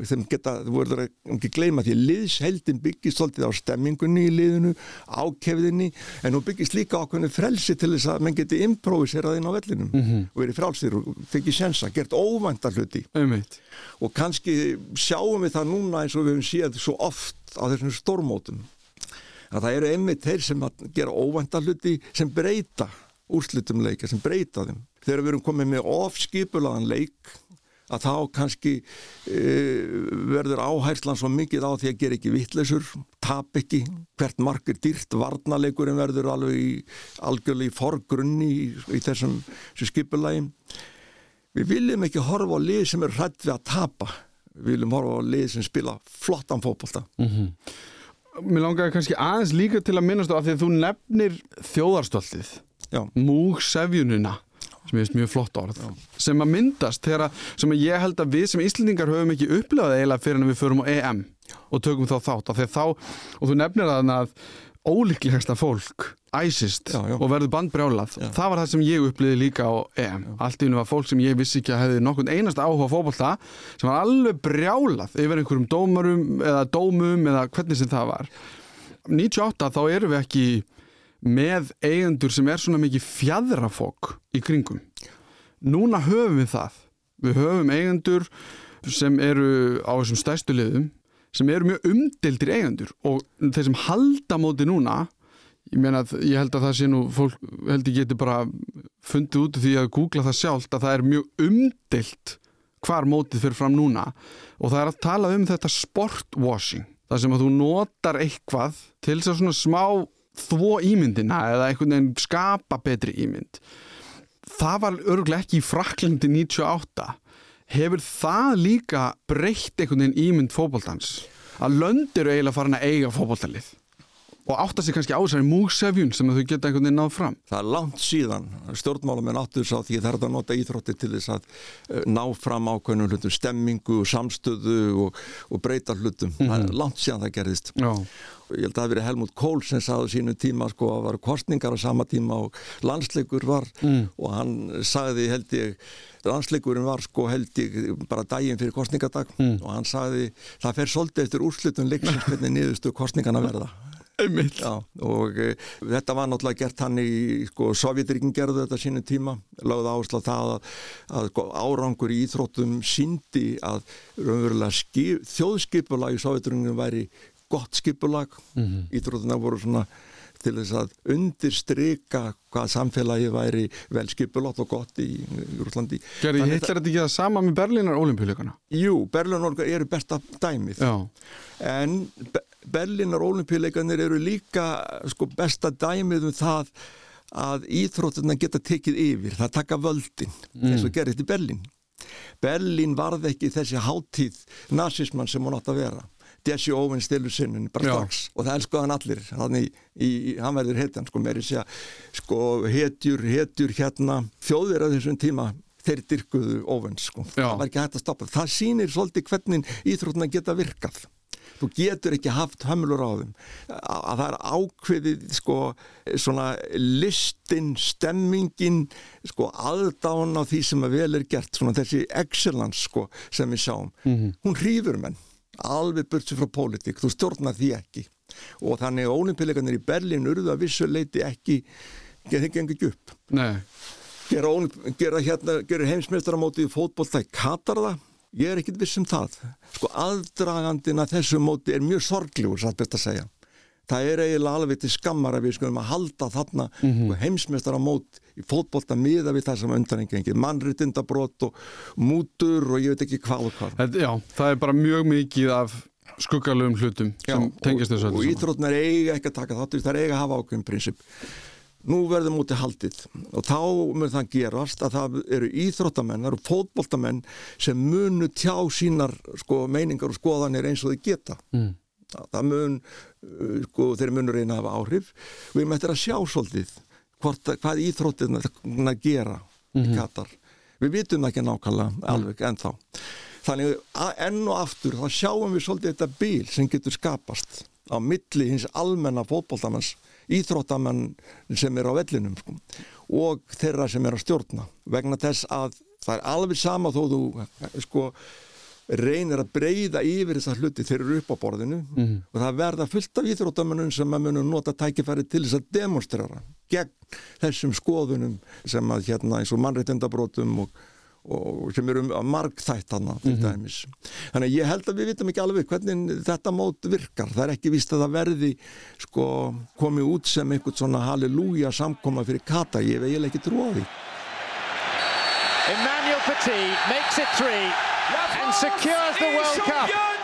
sem geta, þú verður ekki gleyma því liðsheldin byggist svolítið á stemmingunni í liðinu, ákefðinni en hún byggist líka ákveðinu frelsi til þess að menn geti improviserað inn á vellinum Mhm. og verið frálsir og tekið sensa, gert óvænta hluti Einmitt. og kannski sjáum við það núna eins og við höfum séð svo oft á þessum stórmótum að það eru einmitt þeir sem gera óvænta hluti sem breyta úrslitum leika, sem breyta þeim. Þegar við erum komið með ofskipulaðan leik að þá kannski e, verður áhærslan svo mikið á því að gera ekki vittleysur tap ekki, hvert mark er dýrt varnaleikurinn verður alveg í algjörlega í forgrunni í, í þessum, skipulagi. Við viljum ekki horfa á lið sem er hrætt við að tapa. Við viljum horfa á lið sem spila flottan fótbolta. Mhm. Mér langaði kannski aðeins líka til að minnast á að því að þú nefnir þjóðarstoltið Já. múg sefjunina sem ég veist mjög flott orð sem að myndast þegar að, sem að ég held að við sem Íslendingar höfum ekki upplifað eiginlega fyrir en við förum á EM og tökum þá þátt því að þá, og þú nefnir að ólíklegasta fólk æsist Já, já. og verður bandbrjálað. Það var það sem ég uppliði líka á EM. Allt í hennu var fólk sem ég vissi ekki að hefði nokkurn einast áhuga á fótbolta sem var alveg brjálað yfir einhverjum dómarum eða dómum eða hvernig sem það var. 98 þá erum við ekki með eigendur sem er svona mikið fjadrafók í kringum. Núna höfum við það. Við höfum eigendur sem eru á þessum stærstu liðum sem eru mjög umdildir eigendur og þeir sem halda móti núna ég meina að ég held að það sé nú fólk held ég geti bara fundið út því að googla það sjálft að það er mjög umdilt hvar mótið fyrir fram núna. Og það er að tala um þetta sportwashing það sem að þú notar eitthvað til þess að svona smá þvó ímyndina eða einhvern veginn skapa betri ímynd. Það var örgulega ekki í Fraklandi 98 hefur það líka breytt einhvern veginn ímynd fótboltans? Að lönd eru eiginlega farin að eiga fótboltalið og átta sig kannski á þessari múgsefjun sem þau geta einhvern veginn náð fram Það er langt síðan, stjórnmálamenn áttu þess að því það er að nota íþrótti til þess að eh, ná fram ákveðnum hlutum, stemmingu, samstöðu og, og breyta hlutum. Það er langt síðan það gerðist. Já. Ég held að það hafi verið Helmut Kohl sem sagði á sínu tíma sko að var kostningar á sama tíma og landsleikur var Mm. og hann sagði held ég landsleikurinn var sko held ég bara daginn fyrir kostningadag Mm. og hann sagði það fer svolítið eftir úrslitum leiksins hvernig niðurstu kostningana verða. Já, og e, þetta var náttúrulega gert hann í, sko, Sovjetríkin gerðu þetta sínu tíma, lögði áherslu á það að, að sko, árangur í íþróttum síndi að raunverulega skip, þjóðskipulag í Sovjetríkinu væri gott skipulag, Mhm. íþróttuna voru svona til þess að undirstrika hvað samfélagi væri vel skipulátt og gott í, Rúslandi. Gerði Þannig Hitler þetta ekki það sama með Berlínar olimpíuleikana? Jú, Berlínar eru besta dæmið Já. en Be- Berlínar olimpíuleikarnir eru líka sko, besta dæmið um það að íþrótturna geta tekið yfir, það taka völdin Mm. eins og gerist í Berlín. Berlín varð ekki þessi hátíð nazismann sem hún átt að vera. Jesse Owens stilur sinnunni bara strax. Og það elskuði hann allir þannig í, í, hann verður hetjan sko meiri segja sko hetjur, hetjur hérna. Þjóðir að þessum tíma þeir dyrkuðu Owens sko. Já. það var ekki hægt að stoppa. Það sýnir svolítið hvernig íþrótuna geta virkað þú getur ekki haft hömlur á þeim. Að að það er ákveðið sko svona listin, stemmingin sko aðdána á því sem að vel er gert svona þessi excellence sko sem við sjáum. Mhm. hún hrýfur menn alveg sér frá pólitík, þú stjórnar því ekki. Og þannig að ólimpíleikarnir í Berlín urðu að vissu leiti ekki þeir gengur ekki upp. Gera, gera, hérna, gera heimsmeistaramóti í fótbolta í Katar það ég er ekkit viss um það. Sko aðdragandin að þessu móti er mjög sorglegur satt best að segja. Það er eiginlega alveg til skammar að við skulum að halda þarna mm. -hmm. heimsmeistaramót í fótbolta miða við það sem undan engið mannréttindabrót og mútur og ég veit ekki hvað og hvað. Þetta, já, það er bara mjög mikið af skuggalögum hlutum sem tengist þessu og, og íþrótnar eiga ekki að taka þáttur það eiga að hafa ákveðin prinsip nú verður mútið haldið. Og þá mun það gerast að það eru íþróttamenn, það eru fótboltamenn sem munu tjá sínar sko, meiningar og skoðanir eins og þau geta. Mm. það, það mun uh, sko, þeir munur að hafa áhrif. Og við mættir að sjá svolítið hvort, hvað íþróttirna að gera í Mhm. Katar. Við vitum það ekki nákvæmlega alveg ennþá. Þannig enn og aftur þá sjáum við svolítið þetta bíl sem getur skapast á milli hins almenna fótboltamans íþróttamann sem er á vellinum sko. og þeirra sem er að stjórna vegna þess að það er alveg sama þó þú sko reynir að breyða yfir þessa hluti þeir eru upp á borðinu Mhm. og það verða fullt af íþróttamönnum sem að munum nota tækifæri til þess að demonstrera gegn þessum skoðunum sem að hérna eins og mannréttindabrótum og, og sem eru um margþættana til Mhm. dæmis. Þannig að ég held að við vitum ekki alveg hvernig þetta mót virkar. Það er ekki víst að það verði sko komið út sem einhvern svona halleluja samkoma fyrir kata. Ég eiginlega ekki trú á því. Emmanuel Petit makes it three and secures the World Cup.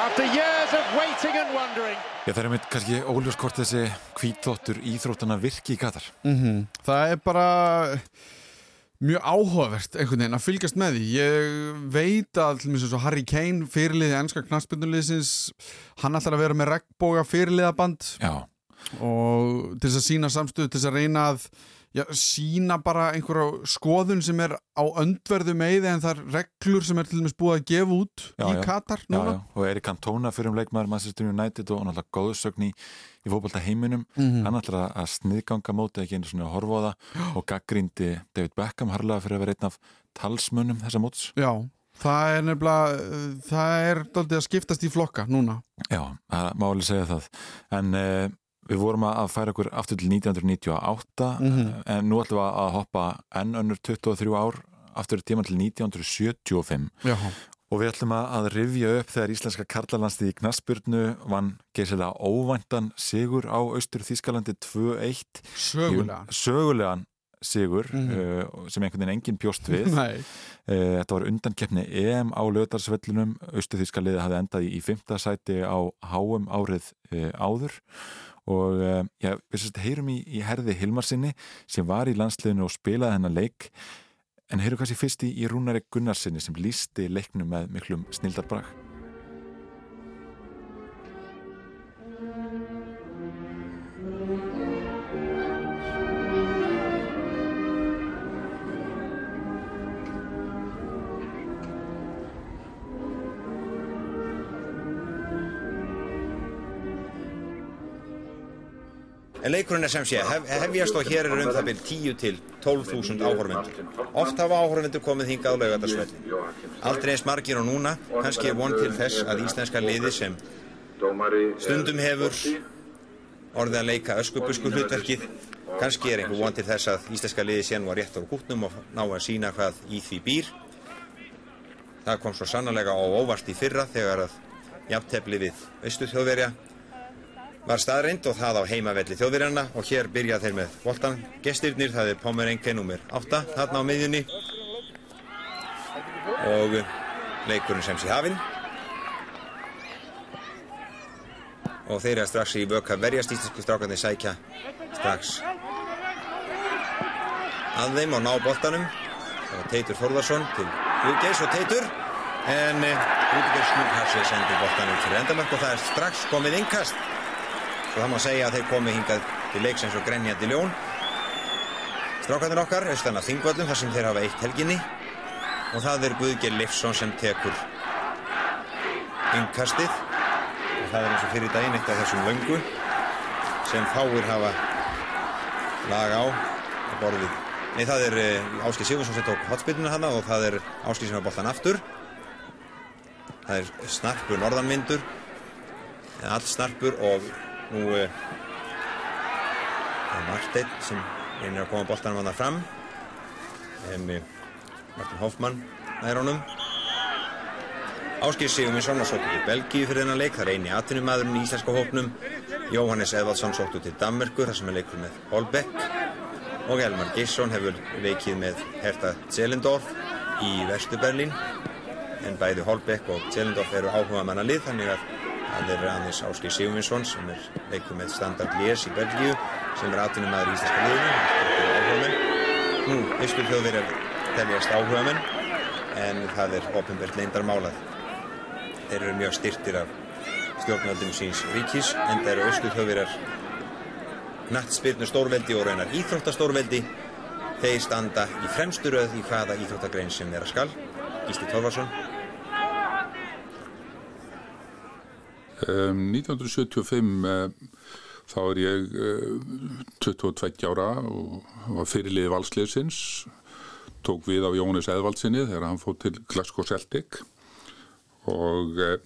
After years of waiting and wondering. Já, það er mitt kannski óljós hvort þessi kvítóttur íþróttana virki í Katar. Mhm. Það er bara mjög áhugavert einhvern veginn að fylgjast með því ég veit að til og með Harry Kane fyrirliði ennska knastbyrnuliðsins hann ætlar að vera með regnbóga fyrirliðaband Já. og til þess að sína samstöðu til þess að reyna að já, sína bara einhverja skoðun sem er á öndverðu meiði en það er reglur sem er til dæmis búið að gefa út Já, í já. Katar Já, núna já. Og Erik Cantona fyrir um leikmaður Manchester United og náttúrulega góðsögn í, í fótbolta heiminum. Mhm. Hann ætlar að sniðganga mótið ekki einu svona það og gaggrindi David Beckham harlega fyrir að vera einn af talsmönnum þessa móts. Já, það er nefnilega það er daldið að skiptast í flokka núna Já, það má alveg segja það. En uh, við vorum að færa okkur aftur til 1998 Mhm. en nú ætlum við að hoppa enn önnur 23 ár aftur í tíma til 1975 Já. og við ætlum að rifja upp þegar íslenska karlalandsliði í knaspurnu vann geysilega óvæntan sigur á Austur Þískalandi 2-1 Sögulegan. Sögulegan sigur Mhm. uh, sem einhvern veginn enginn bjóst við. Uh, Þetta var undankeppni EM á löðarsvellunum Austur Þískaliði hafði endað í, í fymta sæti á HM árið uh, áður og uh, já, við sérst heyrum í, í herði Hilmarsinni sem var í landsliðinu og spilaði hennar leik. En heyrum kannski fyrst í, í Rúnari Gunnarsinni sem lísti leiknum með miklum snildarbrag leikurinn er sem sé, hef, hefjast og hér er um það byrj 10 til 12.000 áhorfendur. Oft hafa áhorfendur komið hingað á laugadagsvelli. Aldrei eins margir og núna, kannski er von til þess að íslenska liði sem stundum hefur orðið að leika öskubusku hlutverkið. Kannski er einhver von til þess að íslenska liði sé nú að rétt á kútnum og ná að sína hvað í því býr. Það kom svo sannlega á óvart í fyrra þegar að jafntefli við Östu þjóðverja var staðreind og það á heimavelli þjóðverjana og hér byrja þeir með voltan gestirnir, það er Pomerenke nr. 8 þarna á miðjunni. Og leikurinn sem sé hafinn. Og þeir eru strax í vöka verjast íslensku strákarnir sækja strax að þeim og ná boltanum. Og Teitur Þórðarsson til Guðgeis og Teitur. En Guðgeis Snúkharsi sendir boltanum fyrir endamörk og það er strax komið innkast og það má segja að þeir komi hingað til leiks eins og grenjandi ljón strákarnir okkar austan af Þingvöllum þar sem þeir hafa eitt helginni. Og það er Guðgeir Leifsson sem tekur innkastið. Og það er eins og fyrir daginn eitt af þessum löngu sem fáir hafa lag á á borðið. Nei, það er uh, Áskil Sigurðsson sem tók hotspilluna hana og það er Áskil sem har boltan aftur. Það er snarpur norðanvindur. All snarpur og nú uh, er Marteinn sem reynir að koma boltanum hann fram. En uh, Martin Hoffmann nær honum. Áskil Sigurðsson var sóttu til Belgíu fyrir þennan leik, það er eini atvinnumadurinn í íslenska hópnum. Jóhannes Eðvaldsson sóttu til Danmerkur þar sem er leikur með Holbeck og Elmar Gisson hefur leikið með Hertha Zelendorf í Vestuberlin en bæði Holbeck og Zelendorf eru áhuga manna lið þannig að það er aðeins Áskei Sigurvinsson sem er leikuð með Standard Lies í Belgíu sem er atvinnum aður í Íslandska liðinu. Nú, austur þjóðverjar teljast áhuga menn en það er ofinbært leindarmálað þeir eru mjög styrtir af stjórnvaldum síns ríkis en það eru austur þjóðverjar nattspyrnu stórveldi og raunar íþróttastórveldi. Þeir standa í fremstu röð í hvaða íþróttagrein sem vera skal. Gísli Torfarsson Um, 1975 uh, þá er ég uh, 22 ára og var fyrirlið valsliðsins tók við af Jónis Eðvaldsinni þegar hann fótt til Glasgow Celtic. Og uh,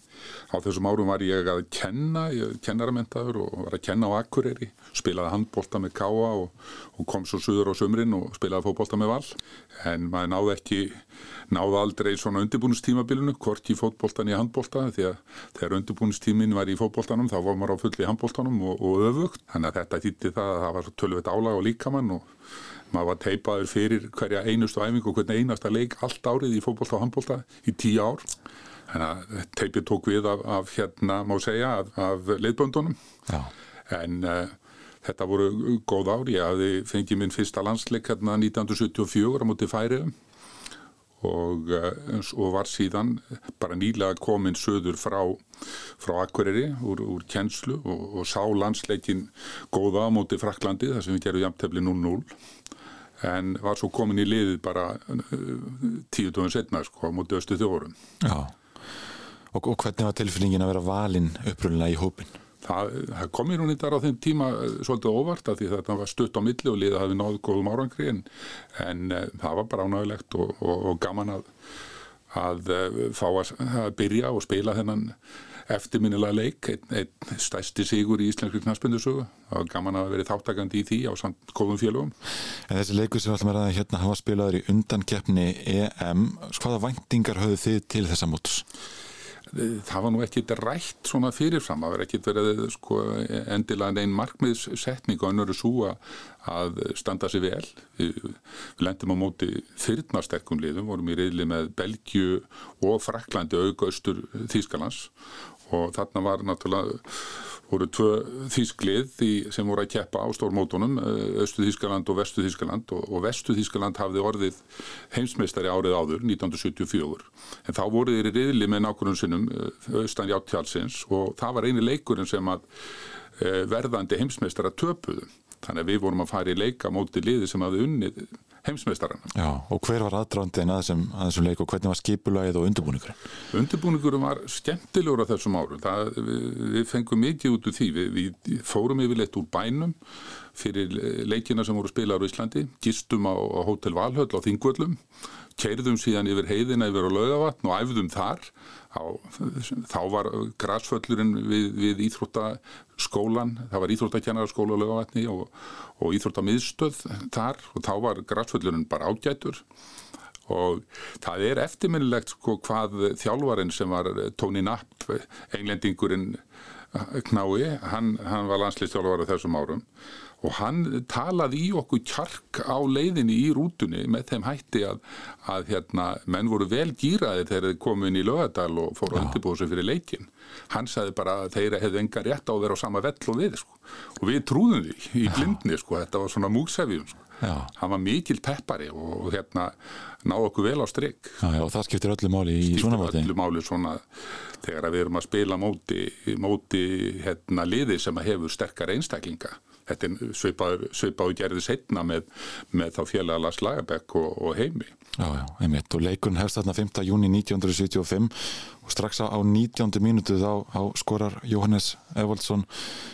á þessum árum var ég að kenna, ég kennaramentaður og var að kenna á Akureyri, spilaði handbólta með Káa og, og kom svo suður á sumrin og spilaði fótbólta með Val en maður náði ekki náði aldrei svona undirbúinustímabilinu hvort í fótbóltan í handbólta því að þegar undirbúinustímin var í fótbóltanum þá var maður á fulli handbóltanum og, og öfugt þannig að þetta þýtti það að það var tölveit álag á líkamann og maður var teipaður fyrir hverja einustu æfingu og hvernig einasta leik allt árið í fótbólta og handbólta í tíu ár Þannig að teipið tók við af, af hérna, má segja, af, af leiðböndunum. Já. En uh, þetta voru góð ári. Ég hafði fengið minn fyrsta landsleik hérna 1974 á móti færiðum og, uh, og var síðan bara nýlega komin söður frá, frá Akureyri úr, úr kjenslu og, og sá landsleikin góða á móti Fraklandi þar sem við gerum jamtefli 0-0 en var svo komin í liðið bara uh, tíu tóðin setna sko á móti östu þjórum. Já. Og, og hvernig var tilfinningin að vera valinn upprunlega í hópin? Það, það kom í rauninni þar á þeim tíma svolítið óvart að því þetta var stutt á milli og liða hafi náðu góðum árangri en, en uh, það var bara ánægilegt og, og, og gaman að, að uh, fá að, að byrja og spila þennan eftirminnilega leik, einn ein stæsti sigur í íslenski knastbundusögu var gaman að vera þáttakandi í því á samt góðum félögum. En þessi leikur sem við ætlum að hérna, var spilaður í undankeppni EM, hvaða væntingar höfðu þið til þessa mótus? Það var nú ekkit rætt svona fyrirfram, það var ekkit verið sko, endilega einn markmiðssetning og önnur er svo að standa sér vel. Við, lendum á móti þyrnasterkum liðum, vorum í reyðli með Belgiu og Fraklandi aukaustur Þýskalands og þarna var náttúrulega voru tvö þýsklið sem voru að keppa á stórmótonum Östu Þýskaland og Vestu Þýskaland og, og Vestu Þýskaland hafði orðið heimsmeistari árið áður 1974 en þá voru þeir í riðli með nákvæmum sinnum Östan Játtjálsins og það var eini leikurinn sem að verðandi heimsmeistara töpuðu. Þannig að við vorum að fara í leika móti liði sem hafði unnið heimsmeistarana. Já, og hver var aðdrandin að þessum, að þessum leik og hvernig var skipulagið og undirbúningur? Undirbúningurum var skemmtilegur á þessum árum. Það, við, við fengum mikið út úr því. Við, við fórum yfirleitt úr bænum fyrir leikina sem voru spilaður á Íslandi, gistum á, á Hotel Valhöll á Þingvöllum, keirðum síðan yfir heiðina yfir á Laugavatn og æfðum þar. Á, þá var græsföllurinn við, við Íþróttaskólan, það var Íþróttakennarskóla á Laugavatni og, og Íþróttamiðstöð þar og þá var græsföllurinn bara ágætur. Og það er eftirminnilegt sko hvað þjálfarinn sem var Tony Knapp, englendingurinn knái, hann, hann var landslýstjálfari þessum árum og hann talaði í okkur kjark á leiðinni í rútunni með þeim hætti að, að hérna, menn voru vel gýraði þegar þeir komu inn í lögadal og fóru að undirbúða sig fyrir leikin. Hann sagði bara að þeir hefði enga rétt á að vera á sama vell og við sko. og við trúðum því í blindni sko, þetta var svona múksefjum sko. hann var mikil peppari og, hérna náðu okkur vel á já, og það skiptir öllu máli í svona. Skiptir öllu máli svona þegar við erum að spila móti, móti hérna, liði sem hefur sterkar einstaklinga þetta er svipaður, svipaður gerði setna með, með þá félaga Lars Lagerbäck og, og heimi. Já, já, einmitt og leikurinn hefst þarna 5. júni 1975 og strax á 19. mínutu þá, þá skorar Jóhannes Evaldsson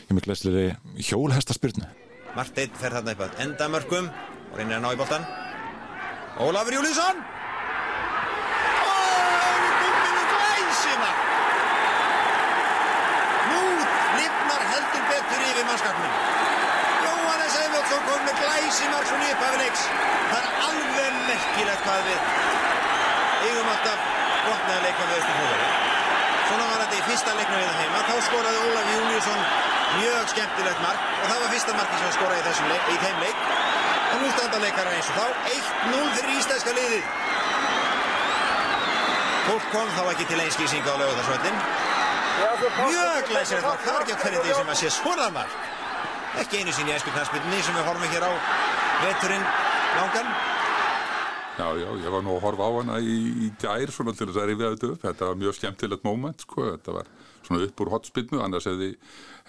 í miklu leysliði hjólhestaspyrnu. Marteinn fer þarna upp að endamörkum og reynir að ná í boltan. Ólafur Júlísson! yfir mannskapnum. Eðvaldsson kom með glæsimar svona í upphafi leiks. Það er alveg merkilegt hvað við eigum alltaf gott með að leika við Östufjörður. Svona var þetta í fyrsta leiknum við heima. Þá skoraði Ólaf Júliusson mjög skemmtilegt mark og það var fyrsta marki sem skoraði í þessum leik, í þeim leik. Og nú standa leikara eins og þá 1-0 fyrir íslenska liðið. Fólk kom þá ekki til einskýsinga á lögutarsvöldin. Mjög glæsilegt mark, það var ekki á hvernig því sem að sé svona mark. Ekki einu sín í æsku knastbyrni sem við horfum hér á veturinn langan. Já, já, ég var nú að horfa á hana í, í gær svona til þess að rifja þetta upp. Þetta var mjög skemmtilegt moment, sko. Þetta var svona upp úr hotspinnu, annars hefði,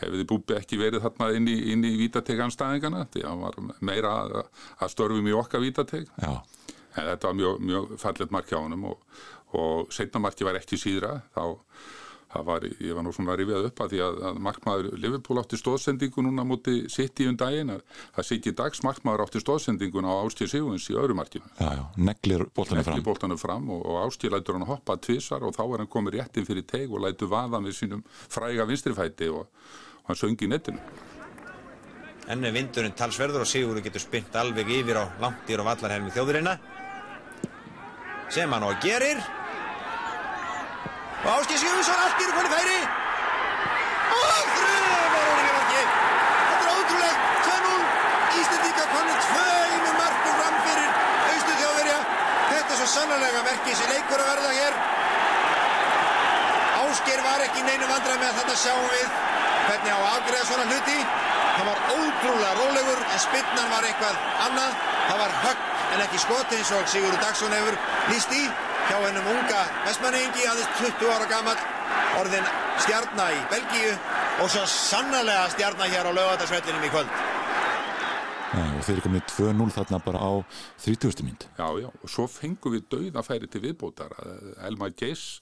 hefði Búbi ekki verið þarna inn í, inn í vítateganstæðingana, því að hann var meira að, að störfum í okkar vítateg. Já. En þetta var mjög, mjög fallet mark hjá honum og, og setna marki var ekki síðra, þá það var, ég var nú svona rifjað upp að því að, að markmaður Liverpool átti stóðsendingu núna múti sitt í um daginn að það sé ekki dags markmaður átti stóðsendingun á Ástíð Sigurins í öðru markinu. Já, já, neglir bóltanum fram. Bóltanum fram og, og Ástíð lætur hann hoppa tvísar og þá er hann komið réttin fyrir teig og lætur vaða með sínum fræga vinstrifæti og, og hann söngi í netinu. Enn er vindurinn talsverður og Sigurður getur spynt alveg yfir á langtýr og vallarhelmi þjóðurinna sem hann og gerir og Sigurðsson allt eru konið færi. Og þrjum er orðin í marki. Þetta er ótrúlegt. 2-0 Íslandíka konið tveinu markum fram fyrir austu þjóðverja þetta er svo sannarlega verkið sem leikur að verða hér. Áskil var ekki neinu vandrað með þetta sjáum við hvernig á að afgreða svona hluti. Hann var ótrúlega rólegur en spinnan var eitthvað annað. Það var högg en ekki skot eins og Sigurður Dagsson hefur líst í hjá hennum unga vestmanningi aðeins 20 ára gammal orðin stjarnar í Belgíu og svo sannarlega stjarnar hér á lögatarsvellinum í kvöld Já, og þeir komið 2-0 þarna bara á 30. mynd. Já, já, og svo fengum við dauðafæri til viðbótar. Elmar Geiss,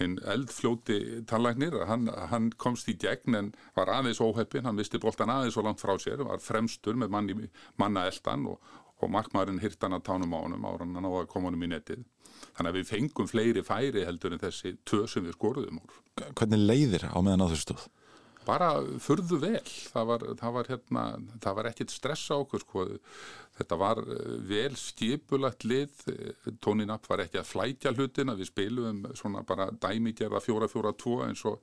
hinn eldfljóti tannlæknir, hann, hann komst í gegn en var aðeins óheppin, hann visti boltan aðeins svo langt frá sér, var fremstur með manni, manna eldan og, og markmaðurinn hirtan að tánum á honum ára hann á að koma honum í netið. Þannig að við fengum fleiri færi heldur en þessi tvö sem við skoruðum úr. Hvernig leiðir á meðan á þessu stóð? bara furðu vel það var, það var, hérna, það var ekkit stress á okkur sko. þetta var vel skipulagt lið Tony Knapp var ekki að flætja hlutina við spilum svona bara dæmigerða 4-4-2 eins og,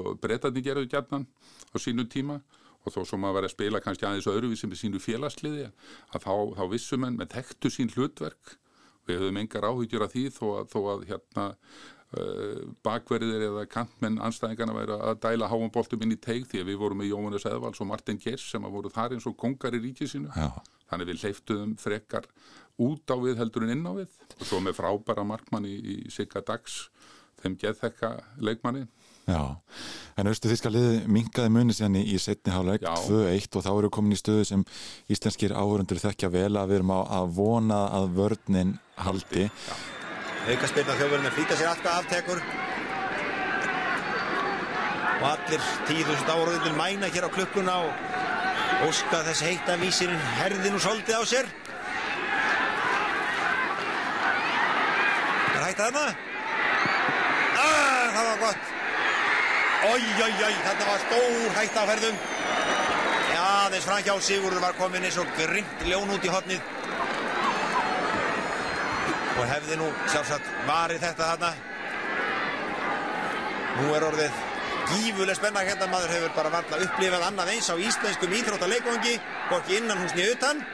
og breytandi gerðu gætnan á sínu tíma og þó sem að vera að spila kannski aðeins öðruvísi með sínu félagsliði að þá, þá vissum en með tektu sín hlutverk. Við höfum engar áhyggjur af því þó að, þó að hérna Uh, bakverðir eða kantmenn anstæðingarna væri að dæla háum boltum inn í teig því að við vorum með Jóhannes Eðvals og Martin Gers sem að voru þar eins og kongar í ríkið sínu. Já. þannig við leiftuðum frekar út á við heldur en inn á við. Og svo með frábæra markmann í, í Sigga Dags þeim geðþekka leikmanni Já, en austu þíska liði mingaði muni síðan í, í setni hálag 2-1 og þá eru komin í stöðu sem íslenskir áhörundur þekkja vel að við erum á að vona að vörninn haldi. Auka spilna þjóðverðin að flýta sér alltaf aftekur og allir 10.000 áraðundur mæna hér á klukkuna og óska þess heita vísirinn herðin og soldið á sér. Er hægt að þarna? Ah, það var gott oi, þarna var stór hægt að ferðum. Já, þess framhjá Sigurður var komin eins og grimt ljón út í hotnið og hefði nú sjálfsagt varið þetta þarna. Nú er orðið gífuleg spenna hérna. Maður hefur bara varla upplifað annað eins á íslenskum íþróttaleikvangi hvorki innan húsni utan.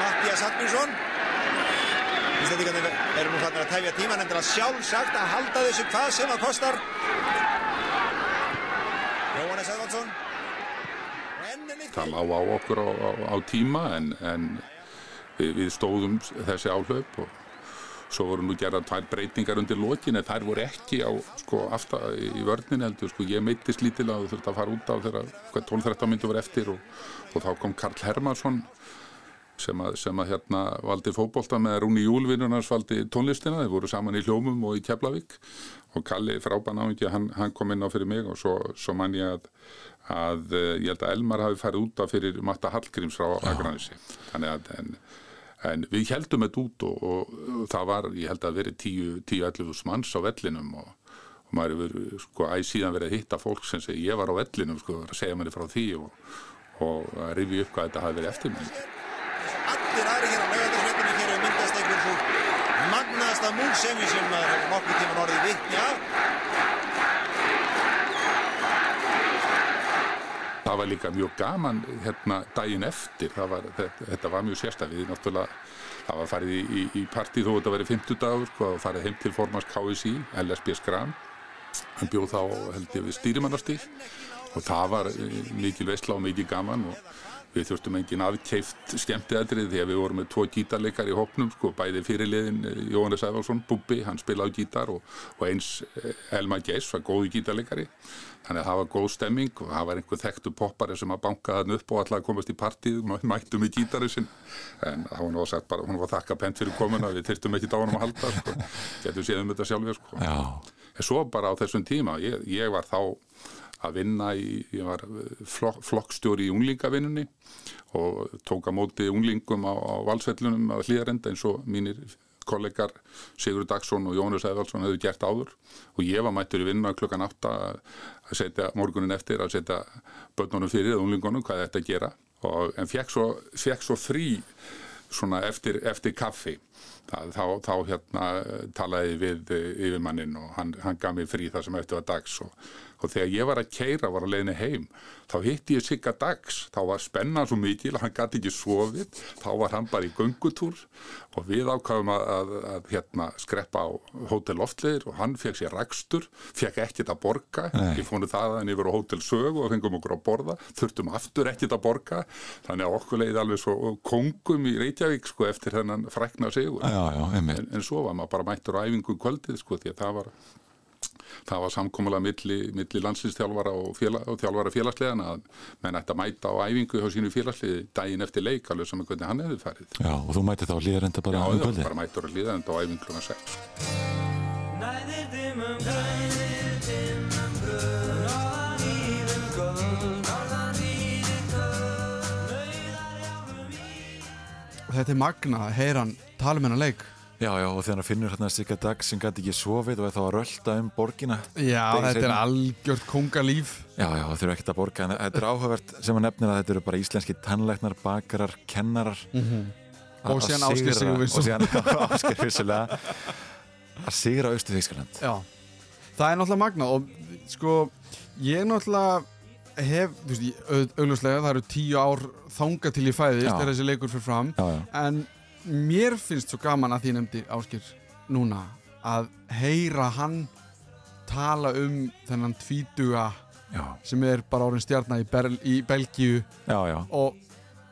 Mattías Hallgrímsson Íslandíkarnir eru nú þarna að tæfja tíman en það er sjálfsagt að halda þessu hvað sem það kostar. Jóhannes Edvaldsson Það lá á okkur á, á, á tíma en, en við, við stóðum þessi áhlaup og svo voru nú gerað tvær breytingar undir lokin en þær voru ekki á sko aftar í vörnin heldur sko ég meittist lítilega og þurfti að fara út á þegar 12-13 myndu var eftir og, og þá kom Karl Hermansson sem að, sem að hérna valdi fókbólta með Rúni Júlvinnunars valdi tónlistina, þeir voru saman í Hljómum og í Keflavík. Og Kalli frábæn áhengi, hann, hann kom inn á fyrir mig og svo, svo man ég að, að ég held að Elmar hafi farið út af fyrir Matta Hallgríms frá Akranissi þannig að en, en við heldum þetta út og, og, og það var, ég held að verið 10-11 manns á vellinum og, og maður hefur sko æg síðan verið að hitta fólk sem segi ég var á vellinum sko, að segja mér frá því og að rifja upp hvað þetta hafi verið eftir mig allir aðri hér á lögatarsveitinu hér hefur myndast einhvern svo magnaðasta múlsemi sem nokkuð tíman orðið vittni af Það var líka mjög gaman hérna daginn eftir, var, þetta, þetta var mjög sérstæðið, náttúrulega það var farið í, í, í partí þó að þetta verið 50 dagur, sko, það var farið heim til formans KSI, LSB Skram, hann bjóð þá held ég við stýrimannastíl og það var mikil veistla og mikil gaman og við þurftum engin aðkeift skemmtiðatrið því að við vorum með tvo gítarleikar í hopnum sko, bæði fyrirliðin eh, Jóhannes Æðvarsson, Bubbi, hann spilaði gítar og, og eins eh, Elma Geiss var góði gítarleikari þannig að það var góð stemming og það var einhver þekktu poppari sem að banka þann upp og alltaf komast í partíð, mættum í gítarið sinn en hún var, bara, hún var þakka pent fyrir komuna, við þyrftum ekki dánum að halda sko. getum séð um þetta sjálfur sko. en svo bara á þessum tíma ég, ég var þá að vinna í, ég var flok, flokkstjóri í unglingavinnunni og tók að móti unglingum á, á valsvellunum að hlýðarenda eins og mínir kollegar Sigur Dagsson og Jónus Eðvaldsson hefðu gert áður. Og ég var mættur í vinna klukkan 8 að setja morgunin eftir að setja börnunum fyrir eða unglingunum hvað þetta gera. Og, en fekk svo, fekk svo frí svona eftir, eftir kaffi. Það, þá, þá hérna talaði við yfirmannin og hann, hann gaf mér frí það sem eftir var dags og og þegar ég var að keira, var að leiðinu heim þá hitti ég Sigga Dags. Þá var spennan svo mikil að hann gæti ekki sofið. Þá var hann bara í göngutúr og við ákvaðum að, að, að hérna, skreppa á Hotel Loftleir og hann fekk sér rækstur, fekk ekkit að borga. Nei. ég fónu það en yfir á Hotel Sög og fengum okkur að borða, þurftum aftur ekkit að borga, þannig að okkur leiði alveg svo kongum í Reykjavík sko, eftir þennan frækna sigur. En, en svo var maður bara mættur á æfingu kvöldið sko, því að það var það var samkómulega milli, milli landslýstjálfara og, félag, og þjálfara félagsleðana að menn ætti að mæta á æfingu hjá sínu félagsliði daginn eftir leik alveg saman hvernig hann hefði farið. Já, og þú mæti þá líðarenda bara á um kvöldi? Já, bara mætur að líðarenda á æfingu kluna 6. Þetta er magna, heyran, tala um leik Já, já, og þegar hann finnur hérna Sigga Dag sem gæti ekki sofið og er þá að rölda um borgina Já, þetta seinna. er algjört kongalíf Já, já, það þurfa ekkert að borga en þetta er áhugavert sem að nefnir að þetta eru bara íslenski tannleiknar, bakarar, kennarar. Mm -hmm. og síðan Ásker Sigurvinsson. og síðan Ásker Vinssulega að sigra austu Þískland Já, það er náttúrulega magna og sko, ég náttúrulega hef, þú veist, auðvuslega það eru tíu ár þanga til ég fæðist þegar þessi leikur fyrir fram. Já, já. en mér finnst svo gaman að því nefndi Áskir núna að heyra hann tala um þennan tvítuga já. sem er bara orðin stjarnar í, Berl, í Belgíu já, og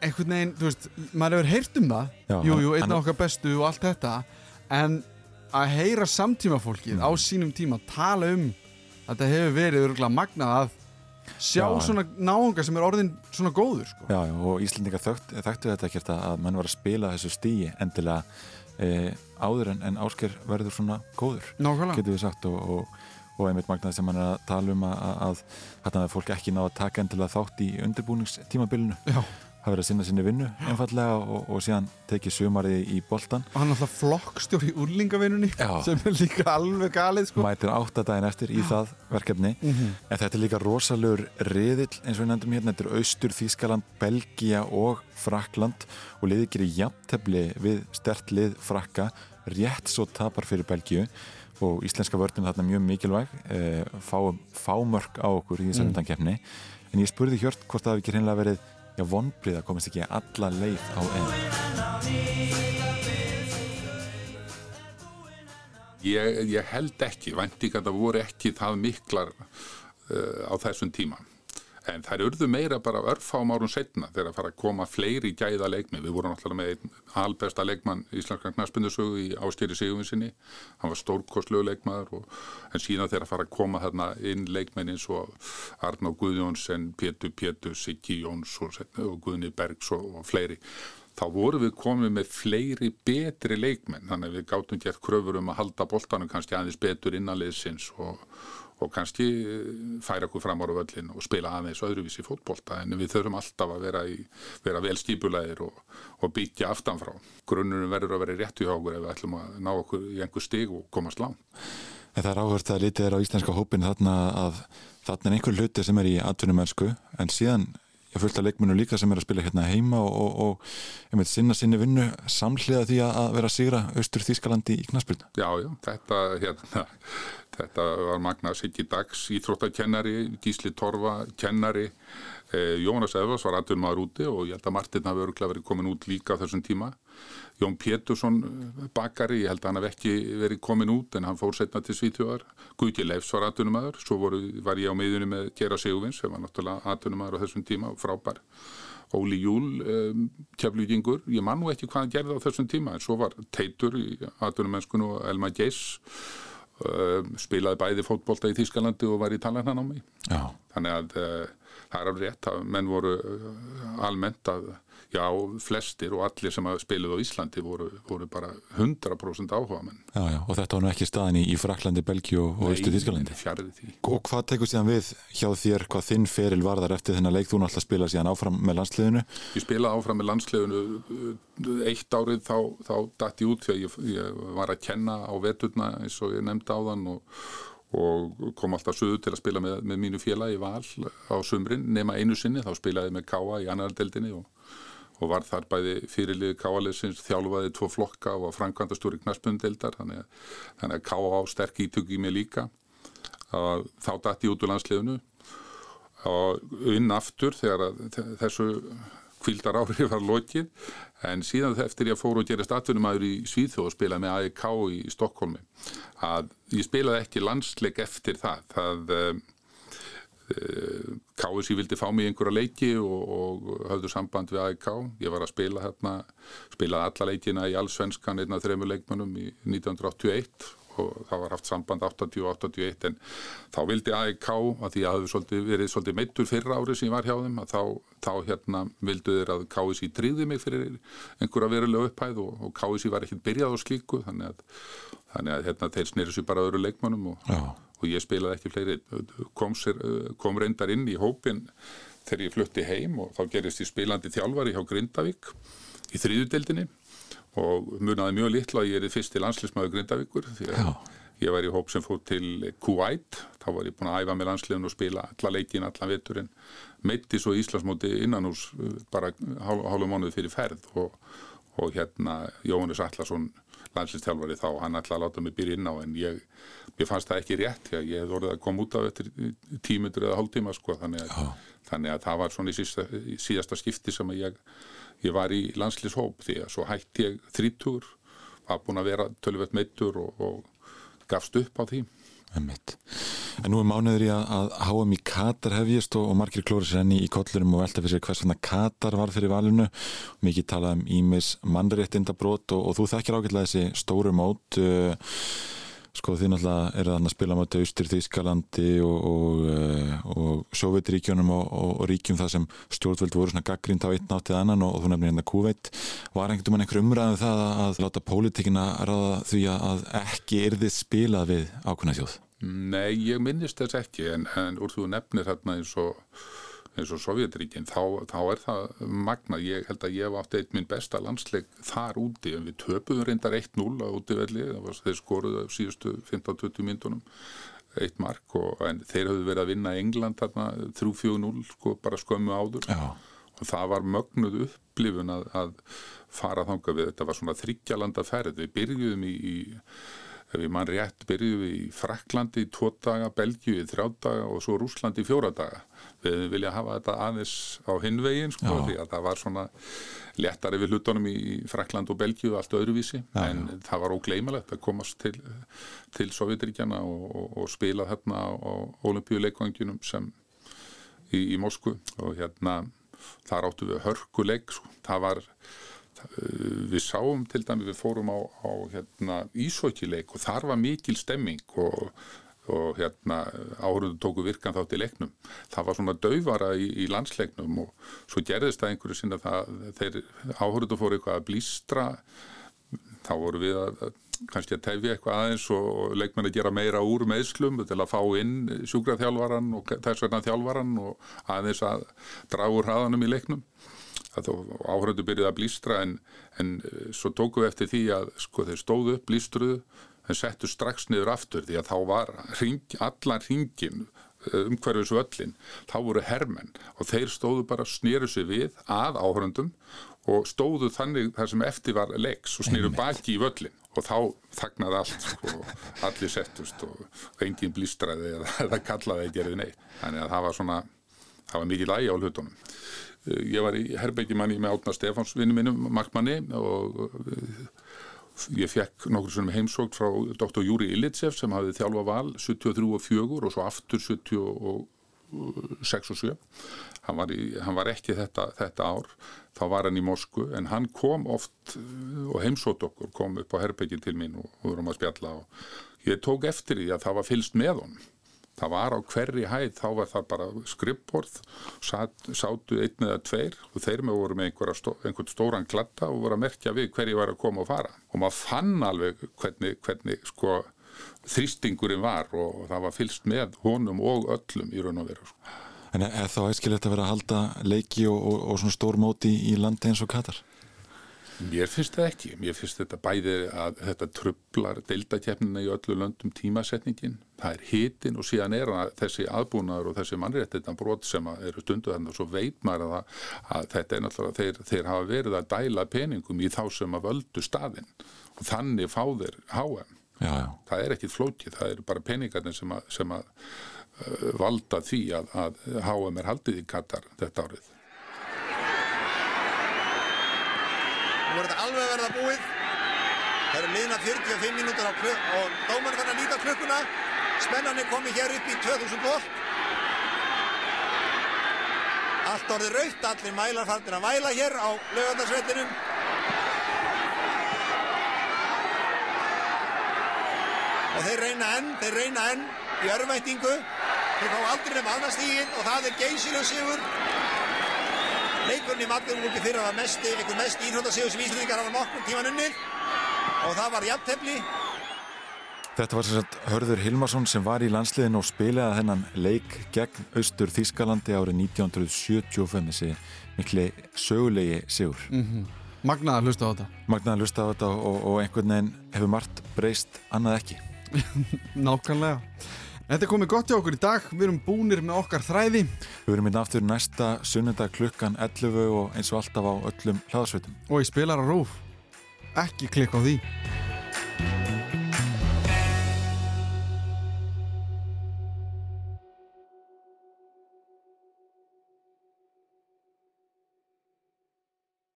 einhvern veginn, þú veist, maður hefur heyrt um það jújú, jú, einn af okkar bestu og allt þetta en að heyra samtíma fólkið mm. á sínum tíma tala um að þetta hefur verið örgulega magnað að sjá já, svona náunga sem er orðin svona góður sko. Já, og Íslandingar þögt, þekktu þetta ekkert að mann var að spila þessu stíi endilega e, áður en, en ásker verður svona góður Nákvæmlega. getur við sagt og, og, og einmitt magnaði sem mann er að tala um að, að, að, að fólk ekki ná að taka endilega þátt í undirbúningstímabilinu Já hafa verið að sinna sinni vinnu einfallega og, og síðan tekið sumarið í boltan og hann er alltaf flokkstjóri í úrlingavinnunni sem er líka alveg galið sko. mætir áttadaginn eftir í það verkefni. Mm -hmm. en þetta er líka rosalegur riðill eins og við nefndum hérna, þetta er Austur, Þískaland Belgia og Frakland og liðið gerir jafntefni við stert lið Frakka. Rétt svo tapar fyrir Belgiu og íslenska vörðin þarna mjög mikilvæg. E, fá, fá á okkur í þessar undankefni mm. en ég spurði Hjört hvort það hefði ekki hreinlega verið já, vonbrið að komast ekki alla leið á enn. Ég, ég held ekki vending að það voru ekki það miklar uh, á þessum tíma en þær urðu meira bara örfám árum setna þegar að fara að koma fleiri gæða leikmi, við vorum alltaf með albesta leikmann í Íslandska knæspindusögu í ástýri Sigurvinsinni, hann var stórkostlegu leikmaður og, en síðan þegar að fara að koma þarna inn leikmenn eins og Arná Guðjónsson, Pétur Pétur Siggi Jóns og, Guðni Bergs og, og fleiri. Þá vorum við komið með fleiri betri leikmenn. Þannig að við gáttum gert kröfur um að halda boltanum kannski aðeins betur innanliðsins og og kannski eh, færa okkur fram ára völlin og spila aðeins öðruvísi fótbolta en við þurfum alltaf að vera, í, vera vel skipulegir og, og byggja aftanfrá. Grunnunum verður að vera réttu hjá okkur ef við ætlum að ná okkur í einhver stig og komast lang. Það er áhört að litið er á íslenska hópin þarna að þarna er einhver hluti sem er í atvinnumönsku en síðan ég fullt að leikmennu líka sem er að spila hérna heima og, og, og veit sinna sinni vinnu samhliða því að vera að sigra austur Þískalandi í knaspilna. Já, já, þetta hérna Þetta var Magna Siggi Dags, íþróttakennari, Gísli Torfa, kennari. Eh, Jónas Evas var aðdur maður úti og ég held að Martin hafi öruglega verið komin út líka á þessum tíma. Jón Pétursson eh, bakari, ég held að hann hef ekki verið komin út en hann fór setna til Svítjóðar. Guði Leifs var aðdur maður, svo voru, var ég á miðunni með Gera Sigurvins sem var náttúrulega aðdur maður á þessum tíma frábær. Óli Júl um, keflugingur, ég man nú ekki hvað hann gerði á þessum tíma en svo var Teitur í atvinnumennskunu og Elma Geis um, spilaði bæði fótbolta í Þýskalandi og var í talarnanámi þannig að uh, það er alveg rétt að menn voru uh, almennt að já, flestir og allir sem spiluði á Íslandi voru, voru bara 100% áhuga menn. Já, já, og þetta var nú ekki staðin í, í Fraklandi, Belgíu og Östu Þískalandi. Fjarið því. Og hvað tekur síðan við hjá þér, hvað þinn feril var þar eftir þennan leik, þú náttúrulega spila síðan áfram með landsliðinu? Ég spilaði áfram með landsliðinu eitt árið þá, þá dætt ég út því að ég, ég var að kenna á veturna eins og ég nefndi á þann og og kom alltaf söðu til að spila með, með mínu félagi val á sumrin. Nema einu sinni, þá spilaði með Káa í annar deldinni og og var þar bæði fyrirlið Káalegsins þjálfaði tvo flokka og var framkvæmdastúri knaspundeldar þannig, þannig að Ká á sterk ítök í mig líka. Að þá dætti út úr landsliðinu. Og inn aftur þegar þessu kvildar árið var lokið en síðan eftir ég fór og gerist atvinnumæður í Svíþjóð og spilaði með AEK í Stokkólmi að ég spilaði ekki landsleik eftir það. Það KSI vildi fá mig í einhverja leiki og, og höfðu samband við AIK ég var að spila hérna spilaði alla leikina í allsvenskan einn af þreymur leikmannum í 1981 og það var haft samband 80 og 81 en þá vildi AIK að því að það hefði verið svolítið meittur fyrra árið sem ég var hjá þeim að þá, þá hérna vildu þeir að KSI tríði mig fyrir einhverja verulega upphæð og, og KSI var ekkert byrjað á slíku þannig að, þannig að hérna, þeir snýri sér bara öðru leikmannum og og ég spilaði ekki fleiri, kom, sér, kom reyndar inn í hópin þegar ég flutti heim og þá gerist ég spilandi þjálfari hjá Grindavík í þrýðudeldinni og munaði mjög litlu að ég er í fyrsti landslismæðu Grindavíkur því að ég var í hóp sem fótt til Kuwait, þá var ég búin að æfa með landsliðun og spila alla leikin, alla veturinn. Meitti svo Íslandsmóti innan ús bara hálfu mánuði fyrir ferð. Og, og hérna Jóhannes Allarsson landslistjálfari þá, hann ætlaði að láta mig byrja inn á en ég, ég fannst það ekki rétt að ég hef orðið að koma út af eftir tímundur eða hálftíma sko. Þannig að, þannig að það var svona í síðasta, í síðasta skipti sem ég, ég var í landslishóp því að svo hætti ég þrítur, var búin að vera tölvöld meittur og, og gafst upp á því Einmitt. En nú er mánuður í að, að HM í Katar hefjist og, og margir klóri sér enni í kollurum og velta fyrir sér hvers vegna Katar var fyrir valinu. Mikið talað um Ímis mannréttindabrót og, og þú þekkir ágætlega þessi stóru mót. Uh, sko þið náttúrulega eru þannig að spila moti Austur Þýskalandi og, og, og Sjóveitríkjónum og, og ríkjum það sem stjórnvöld voru svona gaggrínt á einn áttið annan og þú nefnir hérna Kúveit. Var einhvern veginn einhver umræðið um það að láta pólitíkina ráða því að ekki yrðið spilað við ákveðna þjóð? Nei, ég minnist þess ekki en, en úr þú nefnir þarna eins og eins og Sovjetríkinn, þá, þá er það magna, ég held að ég hef átt eitt minn besta landsleik þar úti en við töpuðum reyndar 1-0 á útivelli þeir skoruðu síðustu 15-20 myndunum eitt mark og þeir hafðu verið að vinna England þarna 3-4-0 sko bara skömmu áður. Já. og það var mögnuð upplifun að, að fara þanga við, þetta var svona þryggjalanda ferð, við byrjuðum í, í ef ég mann rétt byrjuðum við í Fraklandi í tvo daga, Belgiu í þrjá daga og svo Rúslandi í fjóra daga við vilja hafa þetta aðeins á hinvegin sko, því að það var svona letari við hlutunum í Frakland og Belgíu allt öðruvísi, já, en já. það var ógleimalegt að komast til, til Sovjetiríkjana og, og, og spila hérna á olimpíuleikvanginum sem í, í Moskvu og hérna þar áttu við hörkuleik sko. það var við sáum til dæmi, við fórum á, á hérna, ísókileik og þar var mikil stemming og og hérna áhörðu tóku virkan þátt í leiknum. Það var svona dauðvara í, í landsleiknum og svo gerðist það einhverju sinna það þeir áhörðu fóru eitthvað að blístra þá voru við að kannski að tefja eitthvað aðeins og leikmenn að gera meira úr meðslum til að fá inn sjúkraþjálvaran og þess vegna þjálvaran og aðeins að draga úr hraðanum í leiknum áhörðu byrjuði að blístra en, en svo tóku við eftir því að sko þeir stóðu upp, blístruðu en settu strax niður aftur því að þá var ring, allan ringin eh, umhverfis völlin, þá voru hermenn og þeir stóðu bara snýru sig við að áhörundum og stóðu þannig þar sem eftir var leiks og snýru baki í völlin og þá þagnaði allt sko, og allir settust og enginn blístraði eða, eða kallaði að gera neitt. Þannig að það var svona, það var mikið lægi á hlutunum. Eh, ég var í Herbeikimanni með Átna Stefáns vinnu minnum, Markmanni og Ég fekk nokkur sem heimsókt frá Dr. Júri Ilitsev sem hafið þjálfa val 73 og 4 og svo aftur 74 6 og 7 hann var, í, hann var ekki þetta, þetta ár þá var hann í Mosku en hann kom oft uh, og heimsótt okkur kom upp á herbyggin til mín og vorum að spjalla og ég tók eftir því að það var fylst með honum það var á hverri hæð, þá var það bara skrippborð, sat, sátu einn eða tveir og þeir með voru með stó, einhvern stóran glatta og voru að merkja við hverju var að koma og fara og maður fann alveg hvernig, hvernig sko þrýstingurinn var og það var fylst með honum og öllum í raun og veru sko. En er þá æskilegt að vera að halda leiki og, og, og svona stór móti í landi eins og Katar? Mér finnst það ekki. Mér finnst þetta bæði að þetta trublar deildakefnina í öllu löndum tímasetningin. Það er hitin og síðan er þessi aðbúnaður og þessi mannréttina brot sem eru stundu þannig og svo veit maður að, að þetta er náttúrulega, þeir, þeir hafa verið að dæla peningum í þá sem að völdu staðinn og þannig fá þeir HM. Já, já. Það er ekkit flókið, það eru bara peningarnir sem að, sem að uh, valda því að, að HM er haldið í Katar þetta árið. Nú er þetta alveg verða búið. Það eru liðna 45 mínútur á klukk og dómarinn fann að nýta klukkuna. Spennan er komið hér upp í 2000 volt. Allt orðið raukt, allir mælar fannir að væla hér á lögandarsvettinum. Og þeir reyna enn, þeir reyna enn í örvæntingu. Þeir fá aldrei nefn aðnastígin og það er geysileg sigur. Leikurinn í Magdeburgi fyrir að var mest, einhver mest íþróttasíðu sem Íslandingar hafa nokkur tíman unnið og það var jafntefni. Þetta var sagt Hörður Hilmarsson sem var í landsliðin og spilaði þennan leik gegn Östur Þískalandi árið 1975 þessi mikli sögulegi sigur. Mm -hmm. Magnaði að hlusta á þetta. Magnaði að hlusta á þetta og, og einhvern veginn hefur margt breyst annað ekki. Nákvæmlega. Þetta er komið gott hjá okkur í dag, við erum búnir með okkar þræði. Við erum hérna aftur næsta sunnundag klukkan 11 og eins og alltaf á öllum hlaðsveitum. Og ég spilar á rúf, ekki klikka á því.